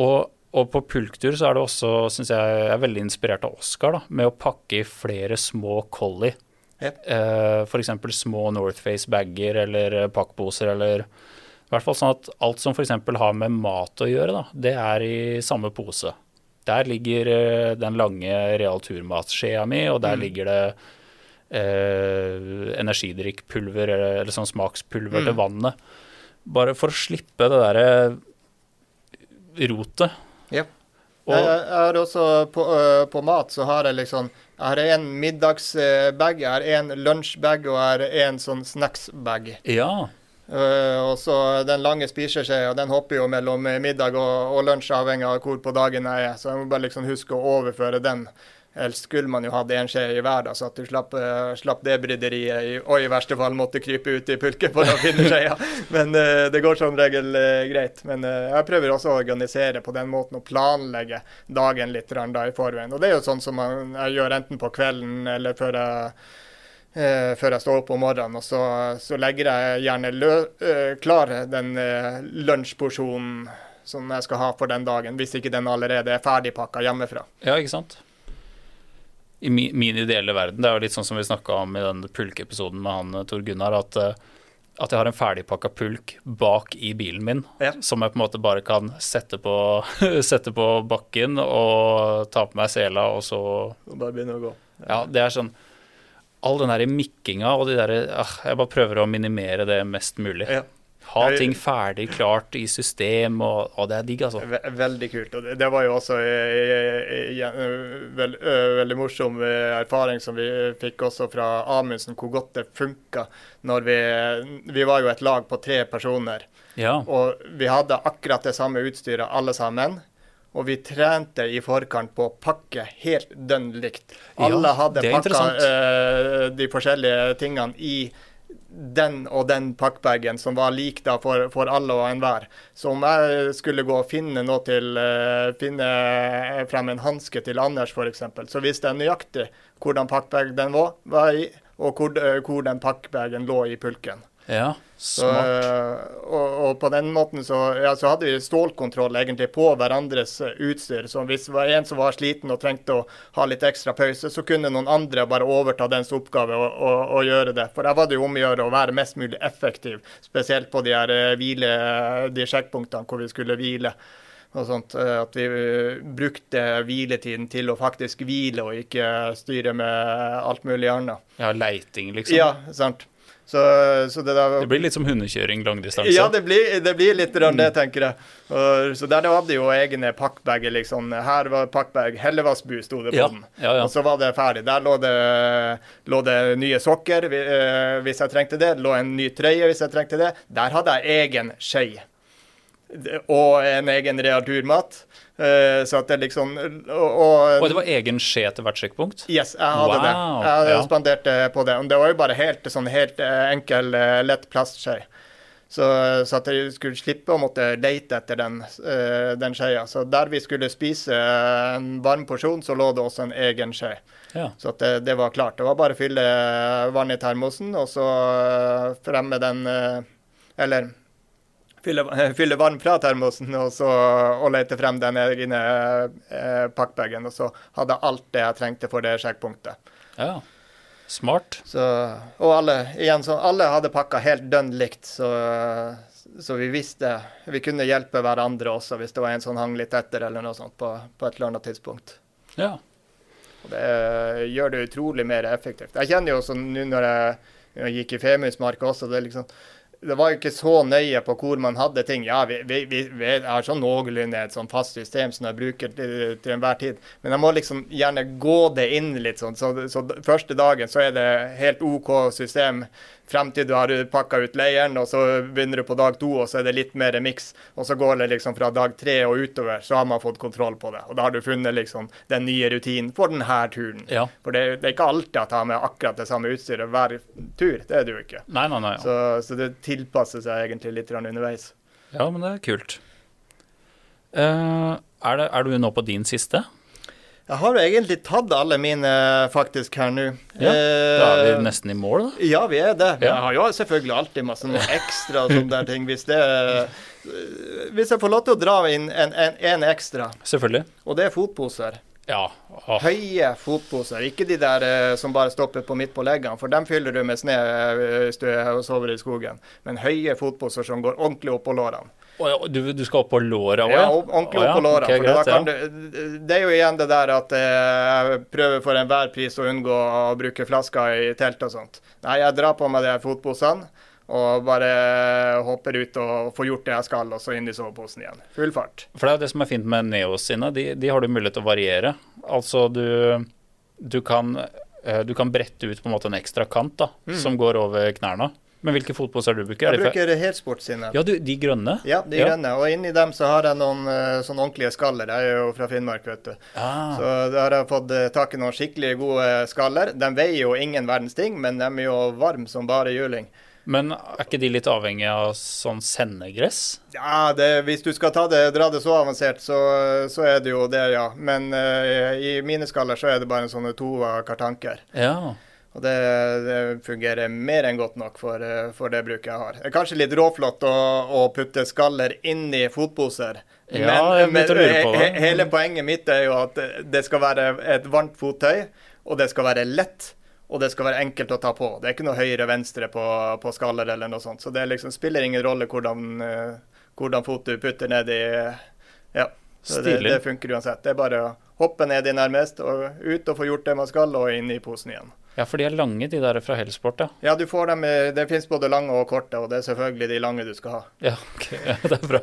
og, og på pulktur så er det også, syns jeg, jeg er veldig inspirert av Oscar, da, med å pakke i flere små Collie. Yep. Eh, F.eks. små Northface-bager eller eh, pakkposer, eller i hvert fall sånn at alt som f.eks. har med mat å gjøre, da, det er i samme pose. Der ligger eh, den lange realturmatskjea mi, og der Mm. ligger det eh, energidrikkpulver eller, eller sånn smakspulver Mm. til vannet. Bare for å slippe det derre rotet. Og, Jeg, jeg har også på, øh, på mat så har jeg liksom Jeg har en middagsbag, jeg har en lunsjbag og jeg har en sånn snacksbag. ja, Uh, og så den lange spiseskjea, den hopper jo mellom middag og, og lunsj, avhengig av hvor på dagen jeg er. Så jeg må bare liksom huske å overføre den. Helst skulle man jo hatt én skje i hver, så at du slapp, uh, slapp det bryderiet i, og i verste fall måtte krype ut i pulken for å finne skjea. Men uh, det går som regel uh, greit. Men jeg prøver også å organisere på den måten og planlegge dagen litt da i forveien. Og det er jo sånn som man, jeg gjør enten på kvelden eller før jeg Uh, før jeg står opp om morgenen. Og så, så legger jeg gjerne lø, uh, klar den uh, lunsjporsjonen som jeg skal ha for den dagen, hvis ikke den allerede er ferdigpakka hjemmefra. ja, ikke sant? I min, ideelle verden, det er jo litt sånn som vi snakka om i den pulkeepisoden med han eh, Tor Gunnar, at, eh, at jeg har en ferdigpakka pulk bak i bilen min, Ja. som jeg på en måte bare kan sette på, sette på bakken og ta på meg sela, og så Og bare begynne å gå. Ja, det er sånn All den der mikkinga og de derre ah, Jeg bare prøver å minimere det mest mulig. Ja. Ha ting ferdig, klart i system, og, og det er digg, altså. Veldig kult. Og det, var jo også en veld, veldig morsom eh, erfaring som vi fikk også fra Amundsen, hvor godt det funka når vi Vi var jo et lag på tre personer. Ja. Og vi hadde akkurat det samme utstyret alle sammen. Og vi trente i forkant på å pakke helt dønn likt. Ja, Alle hadde det er pakka eh, de forskjellige tingene i den og den pakkbagen som var lik da for, for alle og enhver. Så om jeg skulle gå og finne noe til uh, Finne frem en hanske til Anders f.eks., så visste jeg nøyaktig hvordan pakkbag den var, var i, og hvor, uh, hvor den pakkbagen lå i pulken. Ja. Smart. Så, og, og på den måten så, ja, så hadde vi stålkontroll egentlig på hverandres eh, utstyr. Så hvis det var en som var sliten og trengte å ha litt ekstra pause, så kunne noen andre bare overta dens oppgave og, og, og gjøre det. For der var det jo om å gjøre å være mest mulig effektiv, spesielt på de her eh, hvile, de sjekkpunktene hvor vi skulle hvile. Og sånt, eh, At vi eh, brukte hviletiden til å faktisk hvile og ikke styre med alt mulig annet. Ja, leiting, liksom. Ja, sant. Så, så det der Det blir litt som hundekjøring langdistanse. ja, det blir, det blir litt rønn, det, tenker jeg. Og, så der hadde jo egne pakkbager, liksom. Her var pakkbag Hellevassbu, sto det på Ja, den. ja, ja. Og så var det ferdig. Der lå det, lå det nye sokker eh, hvis jeg trengte det. Det lå en ny trøye hvis jeg trengte det. Der hadde jeg egen skje. Og en egen reaturmat. Eh, så at det liksom og, og Og det var egen skje til hvert sjekkpunkt? Yes, jeg hadde det. Jeg hadde ja. spandert eh, på det. Og det var jo bare helt, sånn helt eh, enkel, lett plastskje. Så, så at jeg skulle slippe å måtte lete etter den, den skjea. Så der vi skulle spise en varm porsjon, så lå det også en egen skje. Ja. Så det, det var klart. Det var bare å fylle vann i termosen, og så fremme den Eller fylle, fylle vann fra termosen, og så og lete frem den egne eh, pakkbagen. Og så hadde jeg alt det jeg trengte for det sjekkpunktet. ja. Smart. Så, og alle, igjen, så alle hadde pakka helt dønn likt, så, så vi visste Vi kunne hjelpe hverandre også hvis det var en som hang litt etter eller noe sånt på, på et eller annet tidspunkt. Ja. Og det gjør det utrolig mer effektivt. Jeg kjenner jo også nå når jeg, jeg gikk i Femundsmarka også, det er liksom det var ikke så nøye på hvor man hadde ting. Ja, vi, vi, vi, vi har sånn noenlunde et sånn fast system som jeg bruker til, til enhver tid. Men jeg må liksom gjerne gå det inn litt sånn. Så, så første dagen så er det helt OK system frem til du har pakka ut leiren, og så begynner du på dag to, og så er det litt mer miks. Og så går det liksom fra dag tre og utover, så har man fått kontroll på det. Og da har du funnet liksom den nye rutinen for denne turen. Ja. For det, det, er ikke alltid at jeg har med akkurat det samme utstyret hver tur. Det er det jo ikke. Nei, nei, nei. Ja. Så, så, det tilpasser seg egentlig litt underveis. Ja, men det er kult. Uh, er, det, er du nå på din siste? Jeg har jo egentlig tatt alle mine faktisk her nå. Ja, Da er vi eh, nesten i mål, da. Ja, vi er det. Ja. Jeg har jo selvfølgelig alltid masse noe ekstra sånne der ting. Hvis, det, hvis jeg får lov til å dra inn en, en, en ekstra, Selvfølgelig. og det er fotposer. Ja. Åh. Høye fotposer, ikke de der eh, som bare stopper på midt på leggene, for dem fyller du med snø eh, hvis du er og sover i skogen. Men høye fotposer som går ordentlig opp på lårene. Du, du, skal opp på låra òg? Ja, ordentlig opp på låra. Okay, det, det er jo igjen det der at eh, jeg prøver for enhver pris å unngå å bruke flasker i telt og sånt. Nei, jeg drar på meg de fotposene og bare hopper ut og får gjort det jeg skal, og så inn i soveposen igjen. Full fart. For det er jo det som er fint med Neos sine. De, de har du mulighet til å variere. Altså du, du, kan, eh, du kan brette ut på en måte en ekstra kant da, mm. som går over knærne. Men hvilke fotposer du bruker? Jeg bruker Helsport sine. Ja, du, De grønne? Ja, de ja. grønne. Og inni dem så har jeg noen sånn ordentlige skaller. Jeg er jo fra Finnmark, vet du. Ah. Så da har jeg fått uh, tak i noen skikkelig gode skaller. De veier jo ingen verdens ting, men de er jo varme som bare juling. Men er ikke de litt avhengig av sånn sendegress? Ja, det, hvis du skal det, dra det så avansert, så, så, er det jo det, ja. Men uh, i mine skaller så er det bare en sånne to kartanker. Ja. Og det, det, fungerer mer enn godt nok for, uh, for, det bruket jeg har. Det er kanskje litt råflott å, å putte skaller inn i fotposer. Ja, men, men he, hele poenget mitt er jo at det skal være et varmt fottøy, og det skal være lett og det skal være enkelt å ta på. Det er ikke noe høyre-venstre på, på, skaller eller noe sånt. Så det liksom spiller ingen rolle hvordan, uh, hvordan fot du putter ned i Ja. Det, det, funker uansett. Det er bare å hoppe ned i nærmest, og ut og få gjort det man skal, og inn i posen igjen. Ja, for de er lange, de der fra Hellsport, ja. Ja, du får dem, det finnes både lange og korte, og det er selvfølgelig de lange du skal ha. Ja, ok, ja, det er bra.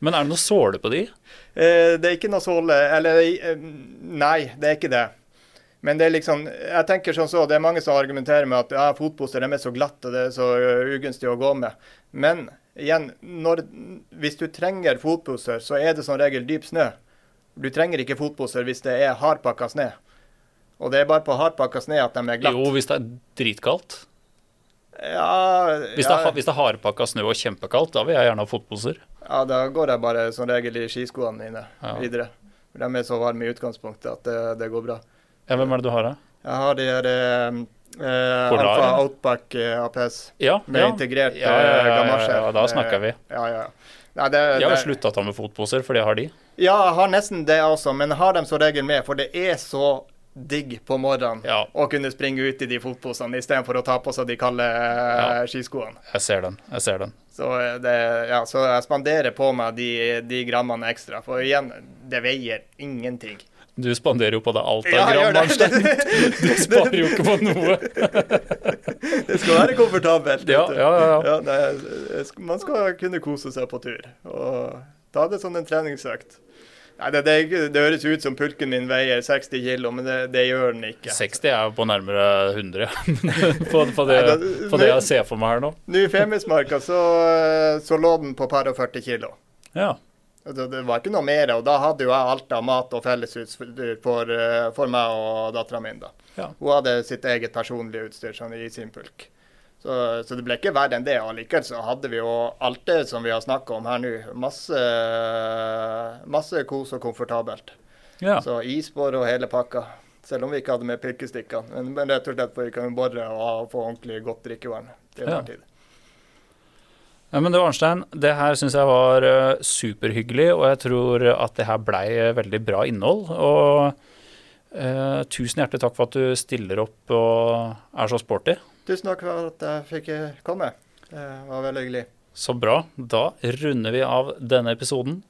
Men er det noe såle på de? Eh, det er ikke noe såle, eller eh, Nei, det er ikke det. Men det er liksom, jeg tenker sånn så, det er mange som argumenterer med at ja, fotposer er så glatt og det er så ugunstig å gå med. Men igjen, når, hvis du trenger fotposer, så er det som regel dyp snø. Du trenger ikke fotposer hvis det er hardpakka snø. Og det er bare på hardpakka snø at de er glatt. Jo, hvis det er dritkaldt. Ja, hvis, det er, hvis det er hardpakka snø og kjempekaldt, da vil jeg gjerne ha fotposer. Ja, da går jeg bare som regel i skiskoene mine ja. videre. De er så varme i utgangspunktet at det, det går bra. Ja, Hvem er det du har, da? Jeg har de her eh, eh Alfa Outback eh, APS ja, med ja. integrert ja, ja, ja, ja, da snakker vi. Ja, ja. Nei, det, jeg har slutta å ta med fotposer fordi jeg har de. Ja, jeg har nesten det også, men jeg har dem som regel med, for det er så digg på morgenen ja. å kunne springe ut i de fotposene istedenfor å ta på seg de kalde ja. skiskoene. Jeg ser den. Jeg ser den. Så, det, ja, så jeg spanderer på meg de, de grammene ekstra. For igjen, det veier ingenting. Du spanderer jo på deg alt av ja, gram, Arnstein. Du sparer jo ikke på noe. det skal være komfortabelt. Ja, ja, ja. Nei, man skal kunne kose seg på tur. Og ta det som en treningsøkt. Nei, det, det, det, høres ut som pulken min veier 60 kg, men det, det, gjør den ikke. 60 er på nærmere 100 på, på, det, Nei, da, på det jeg ser for meg her nå. Nå i Femundsmarka så, så lå den på par og 40 kg. Ja. Det, det, var ikke noe mer, og da hadde jo jeg alt av mat og fellesutstyr for, eh, for meg og dattera mi. Ja. Hun hadde sitt eget personlige utstyr sånn, i sin pulk. Så, så, det ble ikke verre enn det. Og likevel så hadde vi jo alt det som vi har snakka om her nå. Masse, masse kos og komfortabelt. Ja. Så isbor og hele pakka. Selv om vi ikke hadde med pirkestikker. Men, men rett og slett for vi kan bore og få ordentlig godt drikkevann til enhver ja. tid. Ja, men du Arnstein, det her syns jeg var uh, superhyggelig, og jeg tror at det her blei uh, veldig bra innhold. Og uh, tusen hjertelig takk for at du stiller opp og er så sporty. Tusen takk for at jeg fikk komme. Det var veldig hyggelig. Så bra. Da runder vi av denne episoden.